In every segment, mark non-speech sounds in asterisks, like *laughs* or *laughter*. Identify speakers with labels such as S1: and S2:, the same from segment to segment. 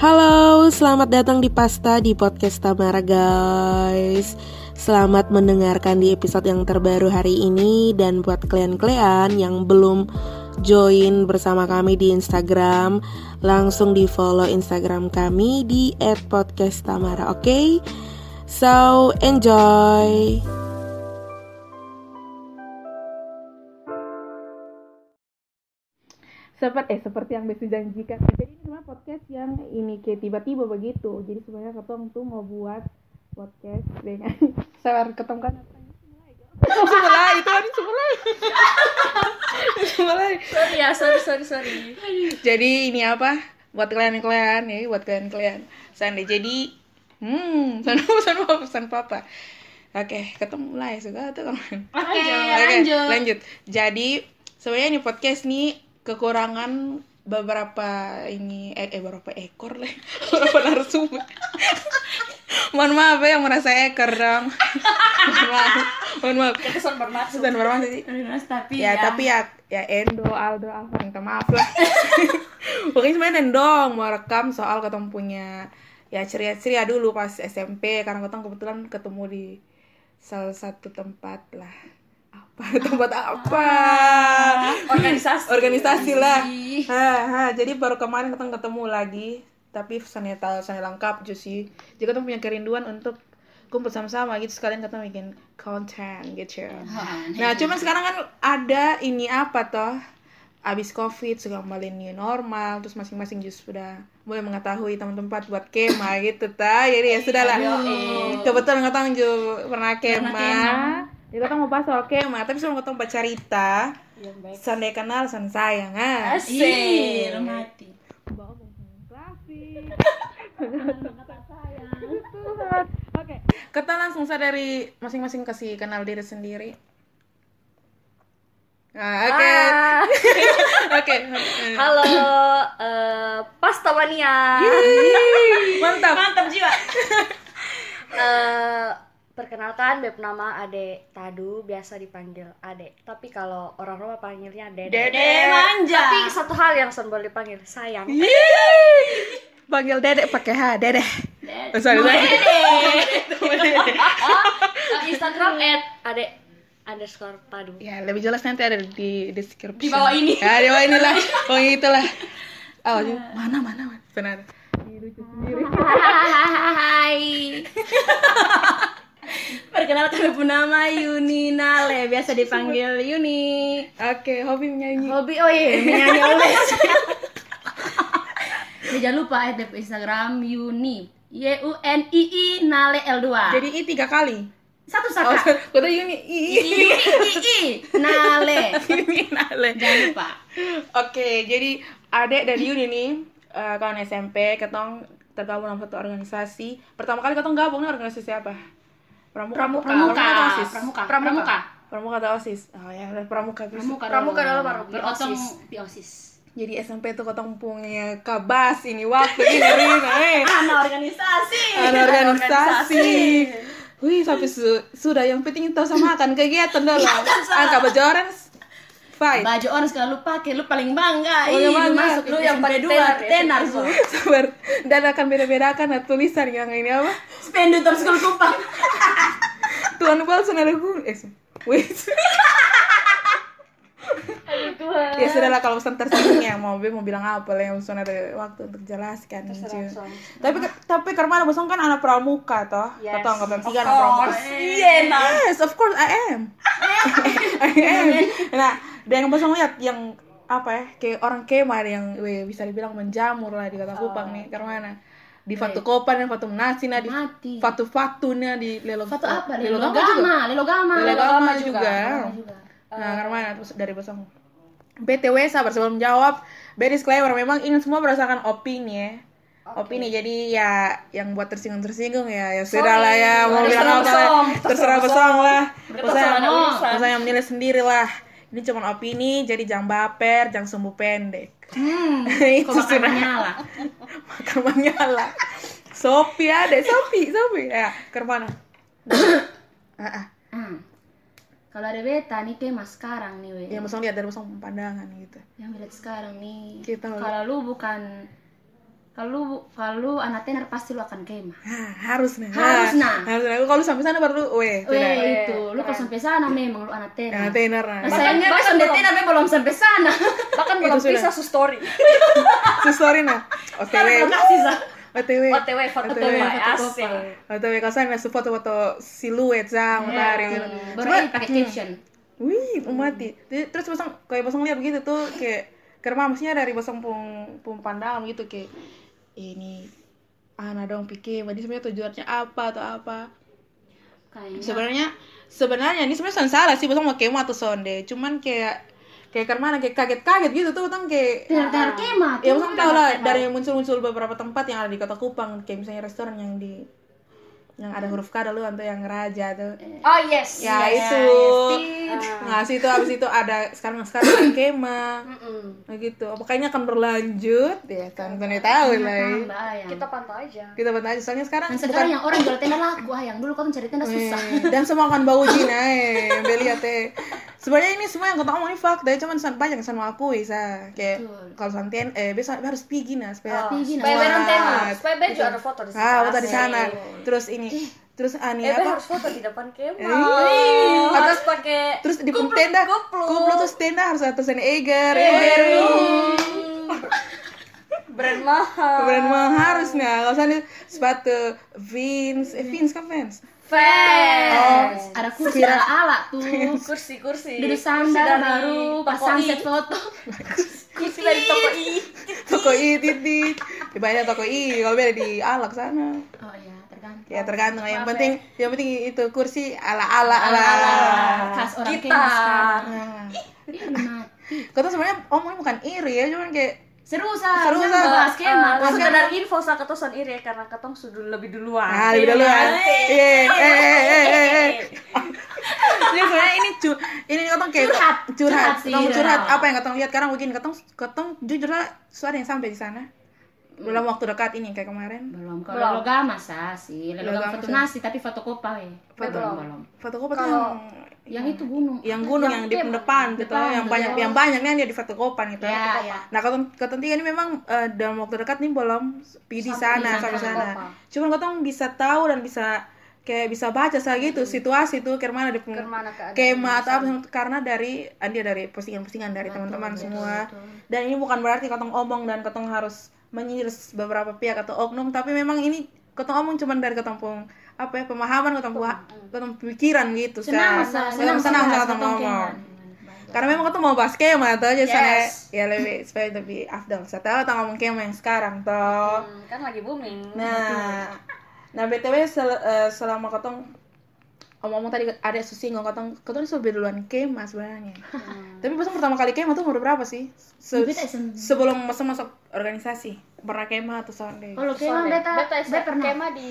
S1: Halo, selamat datang di Pasta di podcast Tamara guys Selamat mendengarkan di episode yang terbaru hari ini Dan buat kalian-kalian yang belum join bersama kami di Instagram Langsung di follow Instagram kami di @podcasttamara, oke? Okay? So, enjoy! Seperti eh seperti yang Besi janjikan. Jadi ini cuma podcast yang ini kayak tiba-tiba begitu. Jadi sebenarnya ketong tuh mau buat podcast dengan *laughs* saya ketemu kan? Mulai itu kan *laughs* mulai. Mulai.
S2: Sorry ya sorry sorry sorry.
S1: Jadi ini apa? Buat kalian-kalian ya buat kalian-kalian. Sandi jadi hmm pesan *laughs* apa pesan papa. Oke, ketemu mulai suka tuh kawan.
S2: Oke, okay, lanjut.
S1: lanjut. Jadi sebenarnya ini podcast nih kekurangan beberapa ini eh, eh beberapa ekor lah *laughs* beberapa narasumber. *laughs* Mohon maaf ya yang merasa ekor dong. Mohon maaf. Mohon maaf.
S2: Kesan bermaksud.
S1: Kesan bermaksud sih.
S2: Tapi
S1: ya, ya, tapi ya ya Endo Aldo Alfa minta maaf lah. *laughs* Pokoknya sebenarnya dong mau rekam soal ketemu punya ya ceria-ceria dulu pas SMP karena ketemu kebetulan ketemu di salah satu tempat lah apa? *laughs* Tempat apa?
S2: Organisasi.
S1: Organisasi lah. Ha, ha. jadi baru kemarin kita ketemu lagi tapi sanita sangat lengkap sih jadi kita punya kerinduan untuk kumpul sama-sama gitu. Sekalian kita bikin konten gitu. Nah cuman sekarang kan ada ini apa toh? Abis covid sudah kembali new normal terus masing-masing justru sudah mulai mengetahui tempat-tempat buat kema gitu ta jadi ya sudah lah kebetulan nggak tahu juga pernah kema jadi kita mau bahas soal kema, tapi sebelum kita baca cerita, sandai kenal, san sayang, ah.
S2: Asik, mati.
S1: Bawa grafik. Oke, kita langsung sadari masing-masing kasih kenal diri sendiri. Ah, oke. Okay. Ah. *laughs* oke. Okay.
S2: Halo, uh, Pasta Mania. *laughs*
S1: Mantap.
S2: Mantap jiwa. uh, *laughs* Perkenalkan, Beb nama Ade Tadu, biasa dipanggil Ade. Tapi kalau orang rumah panggilnya Dede.
S1: Dede manja.
S2: Tapi satu hal yang sering boleh dipanggil sayang.
S1: Panggil Dede pakai H, Dede.
S2: Dede. Oh, sorry, sorry. Dede. *laughs* Instagram at Ade underscore Tadu.
S1: Ya, lebih jelas nanti ada di description.
S2: Di bawah ini.
S1: Ya, di bawah inilah. *laughs* Oh, itulah. Oh, mana mana, mana. Benar.
S2: Hai. *laughs* Perkenalkan aku nama Yuni Nale, biasa dipanggil Yuni.
S1: Oke, hobi menyanyi.
S2: Hobi, oh iya, menyanyi oleh. ya, jangan lupa ya Instagram Yuni. Y U N I I Nale L 2.
S1: Jadi I tiga kali.
S2: Satu saka.
S1: Oh, kota Yuni I I
S2: I I Nale.
S1: Yuni Nale.
S2: Jangan lupa.
S1: Oke, jadi adek dari Yuni nih uh, kawan SMP ketong tergabung dalam satu organisasi. Pertama kali ketong gabung organisasi apa?
S2: Pramuka. Pramuka. Pramuka
S1: pramuka.
S2: Pramuka. Pramuka.
S1: Pramuka atau osis? Oh ya pramuka
S2: pramuka pramuka adalah pramuka osis. di osis.
S1: Jadi SMP tuh ketemu punya kabas ini waktu ini eh *laughs*
S2: anak organisasi.
S1: Anak organisasi. Wih, sampai su sudah yang penting tahu sama akan kegiatan dulu. Angka bajoran
S2: fight. Baju orange kalau lu pakai lu paling bangga.
S1: Oh, yang bangga.
S2: Masuk lu yang pada dua tenar su. *laughs*
S1: Sabar. Dan akan beda-bedakan nah, tulisan yang ini apa?
S2: Spendu terus kalau *laughs* kupang.
S1: Tuan Bal sunaraku. Eh, wait.
S2: Tuhan.
S1: Ya sudah lah kalau pesan tersinggung ya mau mau bilang apa lah yang pesan ada waktu untuk jelaskan. Tapi tapi karena bosong kan anak pramuka toh.
S2: Yes.
S1: Atau nggak sih anak pramuka.
S2: Yes,
S1: yes, of course I am. *laughs* I am. Nah, dan yang bosong lihat yang apa ya kayak orang kemar yang we, bisa dibilang menjamur lah di kota Kupang nih karena di Fatu Kopan dan Fatu Nasi nah di Fatu Fatunya di Lelo
S2: Fatu apa?
S1: Lelo
S2: Gama
S1: Lelo Gama. Lelo Gama juga. nah karena dari bosong BTW sabar sebelum jawab beri disclaimer memang ini semua berdasarkan opini ya. Okay. opini jadi ya yang buat tersinggung tersinggung ya ya sudah lah ya mau bilang apa terserah besong lah. Usah yang menilai sendiri lah ini cuma opini jadi jangan baper jangan sumbu pendek
S2: hmm, *laughs* itu sudah nyala *laughs*
S1: makan menyala Sopi ada Sopi Sopi ya ke mana *coughs*
S2: ah, ah. Hmm kalau ada beta nih tema sekarang nih weh.
S1: Yang langsung lihat dari langsung pandangan gitu.
S2: Yang lihat sekarang nih.
S1: Kita
S2: kalau lu bukan
S3: Kalau kalau anak tenar pasti lu akan kemah.
S1: Nah, harus nih.
S3: Harus, nah.
S1: Harus nah. Kalau sampai sana baru lu, weh, sudah.
S3: Weh itu, lu kalau sampai sana memang lu anak
S1: Nah,
S3: tenar.
S1: tenar.
S3: Nah,
S1: Nah,
S3: sayangnya
S2: bahkan
S3: pas
S2: belum.
S3: tenar be belum sampai sana. *laughs*
S2: bahkan belum bisa su story *laughs*
S1: Su story nah.
S3: Kasih sa.
S1: OTW.
S2: OTW foto
S1: OTW,
S2: asik.
S1: OTW kasar su foto-foto siluet sama matahari gitu.
S3: Baru pakai caption.
S1: Wih, mati. Jadi, terus bosong kayak bosong lihat begitu tuh kayak karena maksudnya dari bosong pung pung pandangan gitu kayak ini anak dong pikir, jadi sebenarnya tujuannya apa atau apa?
S3: Kayaknya
S1: Sebenarnya sebenarnya ini sebenarnya salah sih bosong mau kemo atau sonde, cuman kayak kayak karena kayak kaget-kaget gitu tuh bosong kayak
S3: tenar-tenar kemah.
S1: ya
S3: tuh.
S1: bosong tahu lah dari muncul-muncul beberapa tempat yang ada di kota Kupang kayak misalnya restoran yang di yang ada huruf K dulu atau yang raja tuh.
S2: Oh yes.
S1: Ya
S3: Iya,
S1: itu.
S3: Yes,
S1: nah situ abis itu ada sekarang sekarang ada kema.
S2: Mm-mm.
S1: nah gitu. Apakah ini akan berlanjut. Ya kan saya tahu lah
S3: Ayang.
S2: kita pantau aja.
S1: Kita bantu aja. Soalnya sekarang
S3: Dan sekarang yang orang jual tenda laku ayang. Dulu kau cari tenda susah.
S1: Eh, dan semua akan bau Cina eh. Beli teh sebenarnya ini semua yang kau ngomong ini fakta ya cuman san banyak yang san mau akui sa kayak kalau santen eh besok harus pergi nah supaya
S2: Oh,
S3: Tinggi, nah.
S2: supaya beron tema supaya baju ada foto di
S1: ah foto di sana terus ini terus ani
S2: Eh,
S1: apa
S2: harus foto di depan kemah.
S1: Eh.
S2: Harus pakai
S1: terus di tenda
S2: kupluk
S1: terus tenda harus ada tulisan Eger *laughs*
S2: brand mahal.
S1: Brand mahal harus nih. Kalau sana sepatu Vins, eh Vins kan Vins.
S2: Fans.
S3: Ada kursi ala-ala tuh.
S2: Kursi-kursi.
S3: Duduk
S2: Kursi
S3: sandal
S2: dari
S3: baru pas
S2: toko
S3: sunset
S2: I.
S3: foto.
S2: Kursi dari toko I.
S1: Toko I titit. Di banyak toko I, kalau beda di Alak sana.
S3: Oh iya, tergantung.
S1: Ya tergantung. Yang penting, yang penting itu kursi ala-ala ala.
S3: Ala-ala khas orang
S2: Kita.
S1: Nah,
S3: Ih, mati.
S1: kau tuh sebenarnya omongnya bukan iri ya, cuman kayak
S3: Seru sa,
S1: Seru,
S3: seru
S1: Sa.
S3: bahas kemah.
S2: Eh, sekedar info sa ketosan iri karena ketong sudah lebih duluan.
S1: Nah, lebih dulu. Iya, eh, eh, eh, eh, eh. Ini sebenarnya ini cu ini katong kayak
S3: Curhat.
S1: curhat,
S3: sih,
S1: Katong curhat. Apa yang katong lihat sekarang mungkin katong katong jujur lah suara yang sampai di sana. Dalam waktu dekat ini kayak kemarin.
S3: Belum,
S2: Belum.
S3: kalau logama sa sih.
S1: Logama
S3: foto
S1: sah.
S3: nasi tapi foto kopa we.
S1: Foto.
S3: Belum, belum.
S1: Foto kopa tuh
S2: Kalau-
S1: yang
S3: Yang itu gunung.
S1: yang gunung yang di
S2: Depan.
S1: depan gitu.
S3: Depan,
S1: yang banyak yang banyak nih dia di fotokopan gitu
S3: Ya, ya.
S1: nah katong tiga ini memang eh, dalam waktu dekat nih belum pergi di sana
S3: di
S1: sampai
S3: sana.
S1: cuman katong bisa tahu dan bisa kayak bisa baca saya gitu situasi tuh ke mana di
S2: Ke mana keadaan
S1: kema atau apa karena dari ah, dia dari postingan-postingan dari teman-teman semua. dan ini bukan berarti katong omong dan katong harus menyindir beberapa pihak atau oknum tapi memang ini katong omong cuman dari katong pun apa ya pemahaman katong pua- katong pikiran gitu.
S3: Senang,
S1: senang senang katong
S3: tentang
S1: ngomong. Karena memang katong mau bahas kema tuh aja sana
S2: Yes.
S1: ya lebih supaya lebih afdal saya tahu katong ngomong kema yang sekarang toh.
S2: Hmm, kan lagi booming.
S1: Nah, nah btw sel- eh, selama katong omong-omong tadi ada susinggung katong katong ini lebih duluan kema sebenarnya. Tapi pas pertama kali kema tuh umur berapa sih? Se- sebelum masuk masuk organisasi pernah kema atau sonde?
S3: Kalau kemah
S2: Soalnya
S3: beta,
S2: beta,
S3: beta pernah.
S2: kema di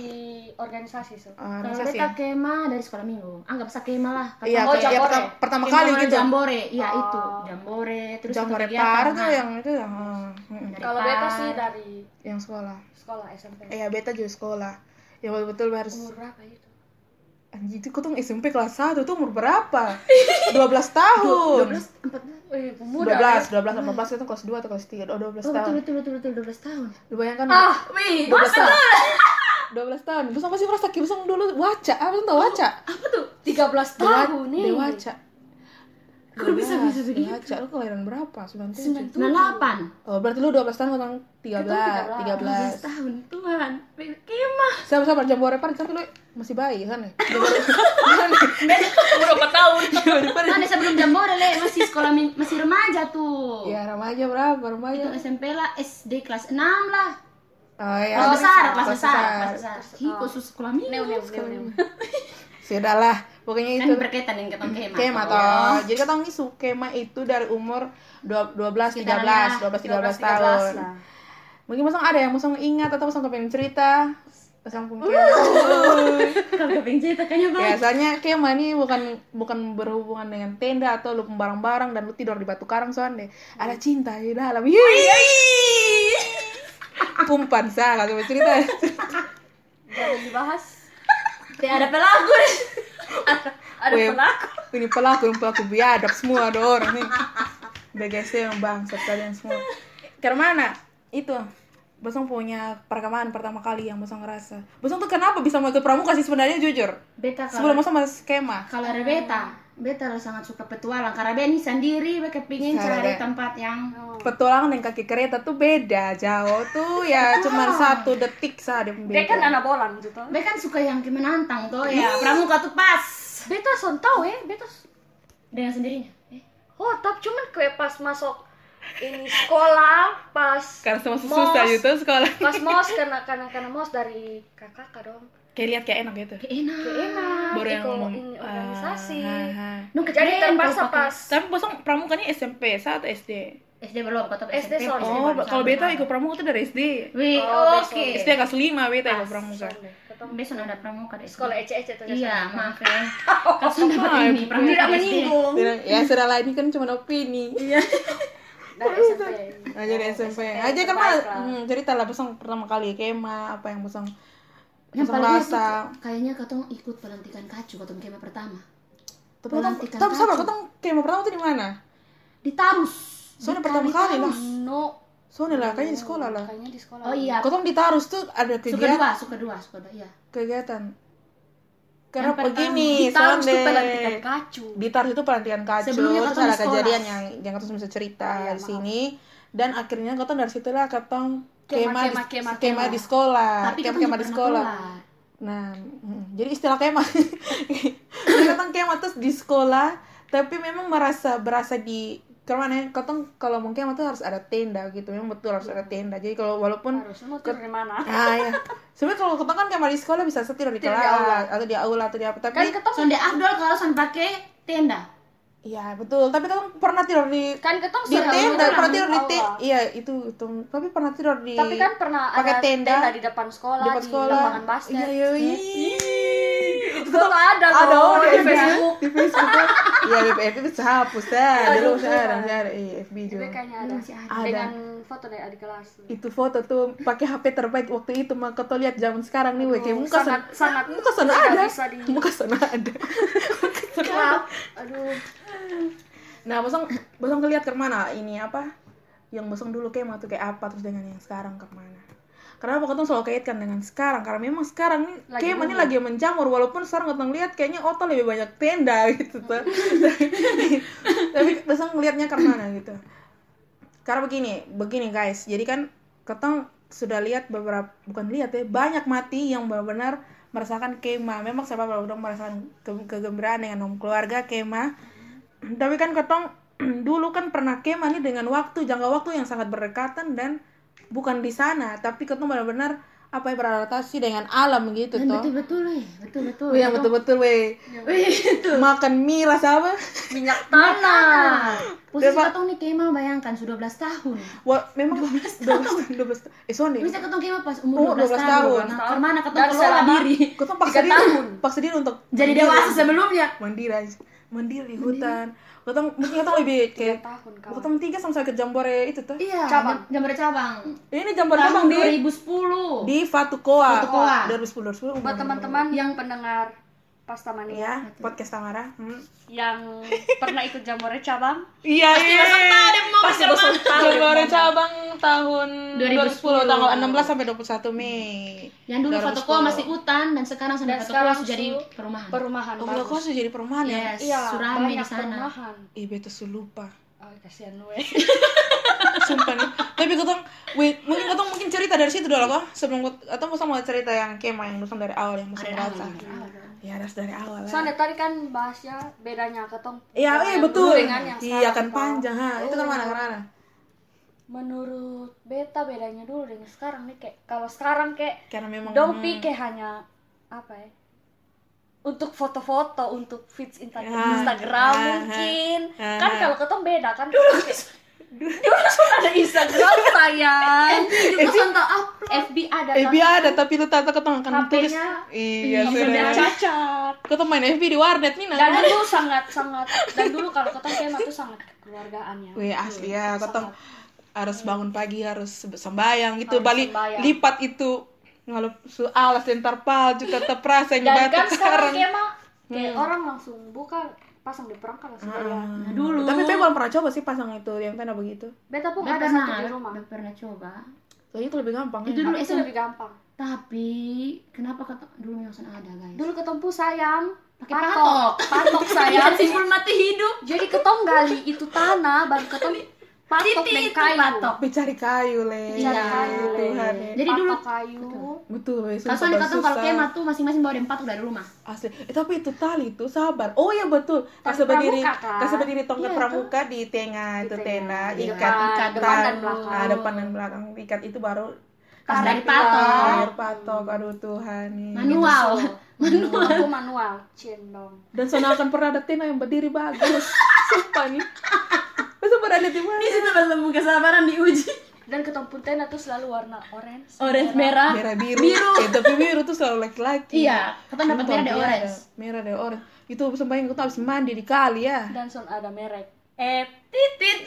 S2: organisasi so.
S1: Ah,
S3: Kalau beta kemah dari sekolah minggu. Anggap sa kemah lah. Kata-
S1: Iya,
S2: Oh,
S1: ya,
S2: jambore.
S1: pertama, pertama
S3: Kemah
S1: kali gitu.
S3: Jambore, iya
S2: Oh.
S3: itu. Jambore, terus
S1: Jambore par tuh yang itu yang ah, mm,
S3: Dari
S2: Kalau beta sih dari
S1: yang sekolah.
S2: sekolah SMP.
S1: Iya, beta juga sekolah. Yang betul-betul harus
S2: Umur berapa itu?
S1: Anjir itu katong SMP kelas 1 tuh umur berapa? 12 tahun.
S3: 12, 14.
S2: Wih,
S1: Dua
S2: pemuda.
S1: belas, *laughs* dua belas, delapan belas itu kelas dua atau kelas tiga, oh dua belas
S3: Oh, betul,
S1: tahun.
S3: betul, betul, betul, 12 tahun.
S1: Lu bayangkan
S2: Ah, wih,
S1: dua belas tahun. Dua belas tahun. Terus apa sih merasa kibusang dulu waca? Apa tuh waca?
S3: Apa tuh?
S2: 13 tahun nih.
S1: Dewaca.
S3: Kok bisa bisa begitu?
S1: Dewaca, lu kelahiran berapa? 97.
S3: 98.
S1: Oh, berarti lu 12 tahun katong 13, 13.
S3: 12 tahun, Tuhan. Kemah.
S1: Siapa sabar jambore par tapi lu masih bayi kan *laughs* ya? *laughs*
S2: Berapa tahun?
S3: Mana sebelum jambore le, masih sekolah min- masih remaja tuh.
S1: Ya remaja berapa?
S3: Itu
S1: Remaja.
S3: SMP lah, SD kelas 6 lah.
S1: Oh ya.
S3: Kelas besar, kelas
S1: Kelas
S3: besar,
S1: besar.
S3: kelas besar. Hi, khusus sekolah minggu.
S2: Neu, neu, neu, neu.
S1: Sudahlah, pokoknya
S3: Kan
S1: itu
S3: berkaitan dengan ketong kemah.
S1: kema
S3: toh.
S1: toh. Jadi katong ini su kema itu dari umur dua- 12 13, 12 13 tahun.
S2: lah.
S1: Mungkin masang ada yang masang ingat atau masang kepengen cerita. Masang pun kema. *laughs*
S3: Kalau keping cerita kayaknya bang.
S1: Biasanya kema ini bukan bukan berhubungan dengan tenda atau lu barang-barang dan lu tidur di batu karang soalnya ada cinta di dalam. Yeay. *laughs* Kumpan sah kalau mau cerita.
S2: Jangan dibahas.
S3: Tidak ada pelaku.
S2: Ada, ada
S1: Weh,
S2: pelaku.
S1: Ini pelaku, ini pelaku biadab semua ada orang nih. BGC yang bangsa kalian semua. Karena mana? Itu Bosong punya perkemahan pertama kali yang Bosong ngerasa. Bosong tuh kenapa bisa mau ikut pramuka sih sebenarnya jujur?
S3: Beta
S1: Sebelum
S3: kalau
S1: Bosong masuk skema.
S3: kalau ada beta, beta lo sangat suka petualang karena beta ini sendiri beta pingin
S1: Salah,
S3: cari
S1: Be.
S3: tempat yang
S1: Petualangan dengan kaki kereta tuh beda jauh tuh ya *laughs* cuman satu detik saja
S2: Dia
S1: beda.
S2: kan anak bolan gitu.
S3: beta kan suka yang menantang tuh ya pramuka tuh pas
S2: Beta son tahu ya, beta
S3: dengan sendirinya. Eh,
S2: Oh, tapi cuman kayak pas masuk ini sekolah, pas
S1: Karena sama
S2: mos,
S1: susah gitu sekolah.
S2: Pas *laughs* mos karena karena karena mos dari kakak dong.
S1: Kayak lihat kayak enak gitu.
S3: kayak enak.
S2: Kayak enak,
S1: Baru yang ngomong.
S2: ini organisasi.
S1: ah, ah, ah.
S3: Nu
S2: Jadi
S3: kejadian
S2: terpaksa pas
S1: Tapi Bosong pramukanya SMP saat SD.
S3: SD belum kata
S2: SD
S3: SMP.
S1: Oh, kalau beta ikut pramuka tuh dari SD.
S3: Wih,
S2: Oh,
S3: oke.
S1: SD kelas 5 beta ikut pramuka.
S2: ketemu
S3: Besok ada pramuka deh.
S2: sekolah ece-ece tuh
S3: Iya, maaf ya. *laughs* Kan sudah dapat ini pramuka
S2: Tidak menyinggung
S1: Ya sudah lah ini kan cuma opini. Iya. *laughs*
S2: dari SMP.
S1: Nah, jadi SMP. Aja kan hmm, cerita lah Bosong pertama kali kema apa yang Bosong
S3: Yang paling
S1: rasa.
S3: kayaknya katong ikut pelantikan kacu katong kema pertama.
S1: Tapi
S3: Pelantikan
S1: tapi sabar,
S3: kacu.
S1: ketong kema pertama tuh di mana?
S3: Di Tarus.
S1: Soalnya
S3: Di
S1: pertama kali lah.
S2: No,
S1: Soalnya lah, kayaknya di sekolah lah.
S2: kayaknya di sekolah.
S3: Oh iya.
S1: Ketong di Tarus tuh ada
S3: Suka
S1: kegiatan,
S3: dua, suka dua, suka dua, iya.
S1: kegiatan. Karena
S3: Yang
S1: begini,
S2: Di Tarus
S1: Sonde.
S2: pelantikan kacu.
S1: Di Tarus itu pelantikan kacu,
S3: Sebelumnya
S1: terus ada
S3: sekolah.
S1: kejadian yang yang ketong bisa cerita
S2: Iya,
S1: di sini. Dan akhirnya ketong dari situ lah ketong
S2: Kema,
S1: kema,
S2: kema,
S1: di,
S2: kema,
S1: kema
S2: kema.
S1: di sekolah,
S3: Tapi
S1: kema
S3: katong
S1: kema di sekolah. Nah, jadi istilah kemah. *laughs* Jadi katong kemah terus di sekolah, tapi memang merasa berasa di ke mana ya? Katong kalau kemah tuh harus ada tenda gitu, memang betul harus ada tenda. Jadi kalau walaupun
S2: Harus di mana?
S1: Ah ya. Sebenarnya kalau ketong kan kemah di sekolah bisa tidur di kelas atau di aula atau di apa.
S2: Kan
S1: Tapi
S2: ketong
S3: Sonde Abdul kalau son pakai tenda.
S1: Iya betul. Tapi ketong pernah tidur di
S2: kan ketong
S1: di tenda, pernah
S2: di
S1: tidur di tenda. Iya itu itu. Tapi pernah tidur di
S2: Tapi kan pernah
S1: pakai
S2: ada
S1: tenda.
S2: tenda, di depan sekolah,
S1: di depan
S2: di
S1: sekolah.
S2: lapangan basket.
S1: Iya, iya, iya.
S2: Itu tuh ada
S1: ada
S2: loh
S1: oh,
S2: di. Facebook.
S1: di Facebook kan iya di FB itu hapus dah dulu saya ada iya FB juga
S2: kayaknya ada.
S3: Ada.
S2: Dengan foto dari adik kelas.
S1: itu foto tuh pakai HP terbaik waktu itu mah kau lihat zaman sekarang nih kayak muka
S2: sangat sangat
S1: muka sana ada
S2: bisa di
S1: muka sana ada. *laughs*
S2: Aduh.
S1: Nah bosong bosong ngeliat ke mana ini apa? Yang bosong dulu kayak tuh kayak apa? Terus dengan yang sekarang ke mana karena ketong selalu kaitkan dengan sekarang. Karena memang sekarang nih
S2: Lagi
S1: kayak ini lagi menjamur. Walaupun sekarang ketong lihat kayaknya oto lebih banyak tenda *laughs* gitu tuh. Tapi bosong ngelihatnya ke mana gitu? Karena begini begini guys. Jadi kan ketong sudah lihat beberapa bukan lihat ya banyak mati yang benar-benar merasakan kema memang siapa belum merasakan ke- kegembiraan dengan om keluarga kema tapi kan ketong *clears throat* dulu kan pernah kema nih dengan waktu jangka waktu yang sangat berdekatan dan bukan di sana tapi ketong benar-benar apa ya beradaptasi dengan alam gitu
S3: Dan
S1: toh
S3: betul betul weh, betul betul.
S1: Wih, yang betul-betul weh makan mie rasa apa
S2: Minyak tanah.
S3: Posisi
S1: Dia, Pak.
S3: ketong nih kema bayangkan sudah 12 tahun.
S1: Wah, memang 12 tahun 12 tahun eh Sonde
S3: Bisa ketong kema pas
S1: Umur
S3: umur 12,
S1: 12
S3: tahun.
S1: tahun.
S3: Nah, Ke mana
S2: ketong
S3: kelola diri.
S1: Ketong paksa diri,
S2: tahun.
S1: paksa diri untuk
S3: Jadi dewasa sebelumnya.
S1: mandiri aja. Mandiri di hutan ketong mungkin ketong lebih
S2: Tiga
S1: kayak
S2: tahun kawan.
S1: ketong tiga sama ke jambore itu tuh
S3: Iya,
S2: Cabang.
S3: jam jam cabang.
S1: ini jambore cabang di
S3: 2010.
S1: di Fatukoa
S3: Fatukoa.
S1: 2010 2010
S2: Buat teman-teman yang pendengar Pasta Mania
S1: ya podcast Tamara hmm.
S2: yang pernah ikut Jamore cabang
S1: iya iya
S2: pasti bosan tahu
S1: jambore cabang tahun
S3: 2010.
S1: 2010 tanggal 16 sampai 21 Mei
S3: Yang dulu
S1: 2010.
S3: Fatokoa masih hutan dan sekarang sudah sudah jadi perumahan.
S2: perumahan
S1: Oh. Fatukoa sudah jadi perumahan ya?
S3: Yes,
S2: Iya,
S3: Surami
S2: banyak
S3: di sana.
S2: perumahan.
S1: Ih, beta lupa.
S2: Oh, kasihan gue. *laughs* *laughs*
S1: Sumpah nih. Tapi ketong, wait, mungkin ketong mungkin cerita dari situ dulu kok. Sebelum atau mau cerita yang kema yang musim dari awal yang musim rasa. Ya harus dari awal lah.
S2: Soalnya tadi kan bahasnya bedanya ketong.
S1: Iya,
S2: yang
S1: iya betul. Iya kan panjang ha. Itu kan mana karena
S2: Menurut beta bedanya dulu dengan sekarang nih kayak kalau sekarang kayak
S1: karena memang
S2: Dompi kayak hanya apa ya? Untuk foto-foto, untuk feeds insta-
S1: Ah,
S2: Instagram
S1: ah,
S2: mungkin.
S1: ah,
S2: kan kalau ketong beda kan. *laughs* Dulu dulu ada Instagram sayang.
S3: Juga contoh upload.
S2: FB ada
S1: Eh, biar ada tapi lu tata ketong akan tulis. Iya,
S2: sudah cacat.
S1: Ketong main FB di warnet nih
S2: Dan dulu sangat sangat dan dulu kalau ketong kema tuh sangat kekeluargaannya.
S1: Wih, asli ya, ketong
S2: Sangat.
S1: harus bangun pagi harus sembayang gitu balik lipat itu ngalup su alas dan tarpal juga tetap rasa yang batu
S2: kan sekarang
S1: karang.
S2: kema kayak orang langsung buka pasang di perangkat langsung bayar.
S3: Nah, dulu.
S1: Tapi Pe belum pernah coba sih pasang itu yang tenda begitu.
S2: Beta pun ada
S3: pernah,
S2: satu di rumah.
S3: beta pernah coba.
S1: Soalnya itu lebih gampang
S3: Itu
S1: ya.
S3: dulu
S2: itu lebih gampang
S3: Tapi kenapa kata dulu Miosan ada guys?
S2: dulu ketompu sayang
S3: Pakai patok.
S2: patok
S3: Iya,
S2: sayang
S3: simpul mati hidup.
S2: jadi ketong gali itu tanah baru ketong patok
S3: Titik
S2: dan kayu
S3: patok.
S1: Tapi cari kayu le.
S2: Cari
S3: Iya.
S2: kayu Le.
S1: Tuhan ya.
S3: Jadi dulu
S2: Patok kayu
S1: Betul, weh,
S3: kalau soalnya kata kalau kemah tuh masing-masing bawa empat udah di rumah.
S1: Asli. Eh, tapi itu tali itu sabar. Oh ya betul. Kasih berdiri,
S2: kan?
S1: kasih berdiri tongkat
S3: Iya,
S1: pramuka di tengah
S2: Di
S1: itu
S2: tengah.
S1: tenda,
S2: Di
S1: ikat,
S2: depan,
S1: ikat
S2: depan dan belakang.
S1: Nah, depan dan belakang ikat itu baru
S3: Tarik
S2: Tarik
S3: patok.
S1: air patok. Aduh Tuhan nih.
S3: Manual.
S2: manual aku manual cendong
S1: Dan sana akan pernah ada tenda yang berdiri bagus. *laughs* Sumpah nih. Masa pernah ada di mana?
S3: situ bertemu kesabaran diuji.
S2: Dan tenda tuh selalu warna orange
S3: Orange merah.
S1: Merah biru.
S3: Biru.
S1: Eh, tapi biru tuh selalu laki-laki.
S3: Iya, kata dapat merah ada orange.
S1: Merah ada orange. Itu sembahyang kita habis mandi di kali ya.
S2: dan son ada merek eh
S3: Titit.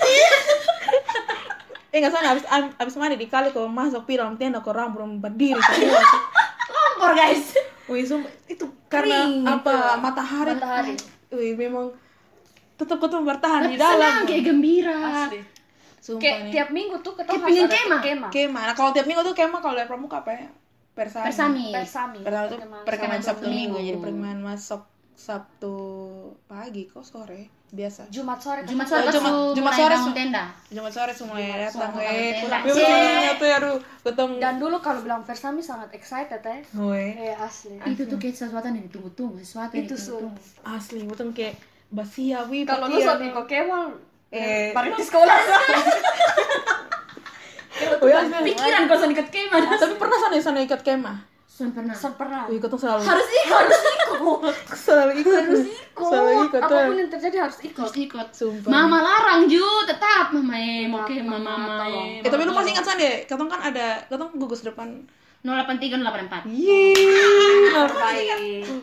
S1: Eh nggak sana habis habis mandi di kali kau masuk pi dalam tenda kau rambut berdiri semua.
S3: Kompor guys.
S1: Wih, sumpah, itu karena
S3: Kering
S1: apa matahari.
S2: matahari
S1: Wih, memang tetap kau tuh bertahan di dalam.
S3: Senang kayak gembira.
S2: asli
S1: Sumpah
S2: kayak
S1: nih.
S2: tiap minggu tuh
S3: Kayak
S2: harus
S3: pingin
S2: ada
S3: kemah.
S2: kemah
S1: Kemah. Nah, kalau tiap minggu tuh kemah kalau dari pramuka apa ya? Persami.
S3: Persami.
S2: persami
S1: Pertama tuh
S2: Perkemahan
S3: Sabtu
S1: Sabtu Minggu.
S3: Minggu.
S1: Jadi perkemahan masuk Sabtu pagi kok sore biasa.
S2: Jumat sore
S3: Jumat sore
S1: Jumat-
S3: tuh
S1: Jumat
S3: mulai
S1: sore
S3: bangun
S1: su-
S3: tenda.
S1: Jumat sore semua ya datang
S3: sore
S1: eh. maksudnya tuh ya ketemu.
S2: dan dulu kalau bilang persami sangat excited ya
S1: Weh,
S2: eh asli
S3: Itu tuh kayak sesuatu yang ditunggu-tunggu, sesuatu yang ditunggu-tunggu.
S1: asli betul kayak basia wi
S2: kalau lu
S1: pakia.
S2: sok ikut kemah
S1: Eh.
S2: baru di sekolah *laughs*
S1: Oh, ya.
S3: Pikiran kau ikut kemah.
S1: Tapi pernah sana sana ikat kemah.
S3: Sun pernah.
S2: son pernah
S1: Wih, ketemu selalu
S3: Harus ikut, harus ikut.
S1: selalu ikut.
S2: harus ikut
S1: Selalu ikut tuh.
S2: apa pun yang terjadi harus ikut
S3: Harus ikut.
S1: Sumpah.
S3: Mama larang Ju, tetap mama eh mau
S2: Mama,
S3: kemah
S2: mama,
S3: eh.
S1: Tapi lu masih ingat sana deh, ketemu kan ada, ketemu gugus depan.
S3: 083 084.
S1: Yeay.
S2: Baik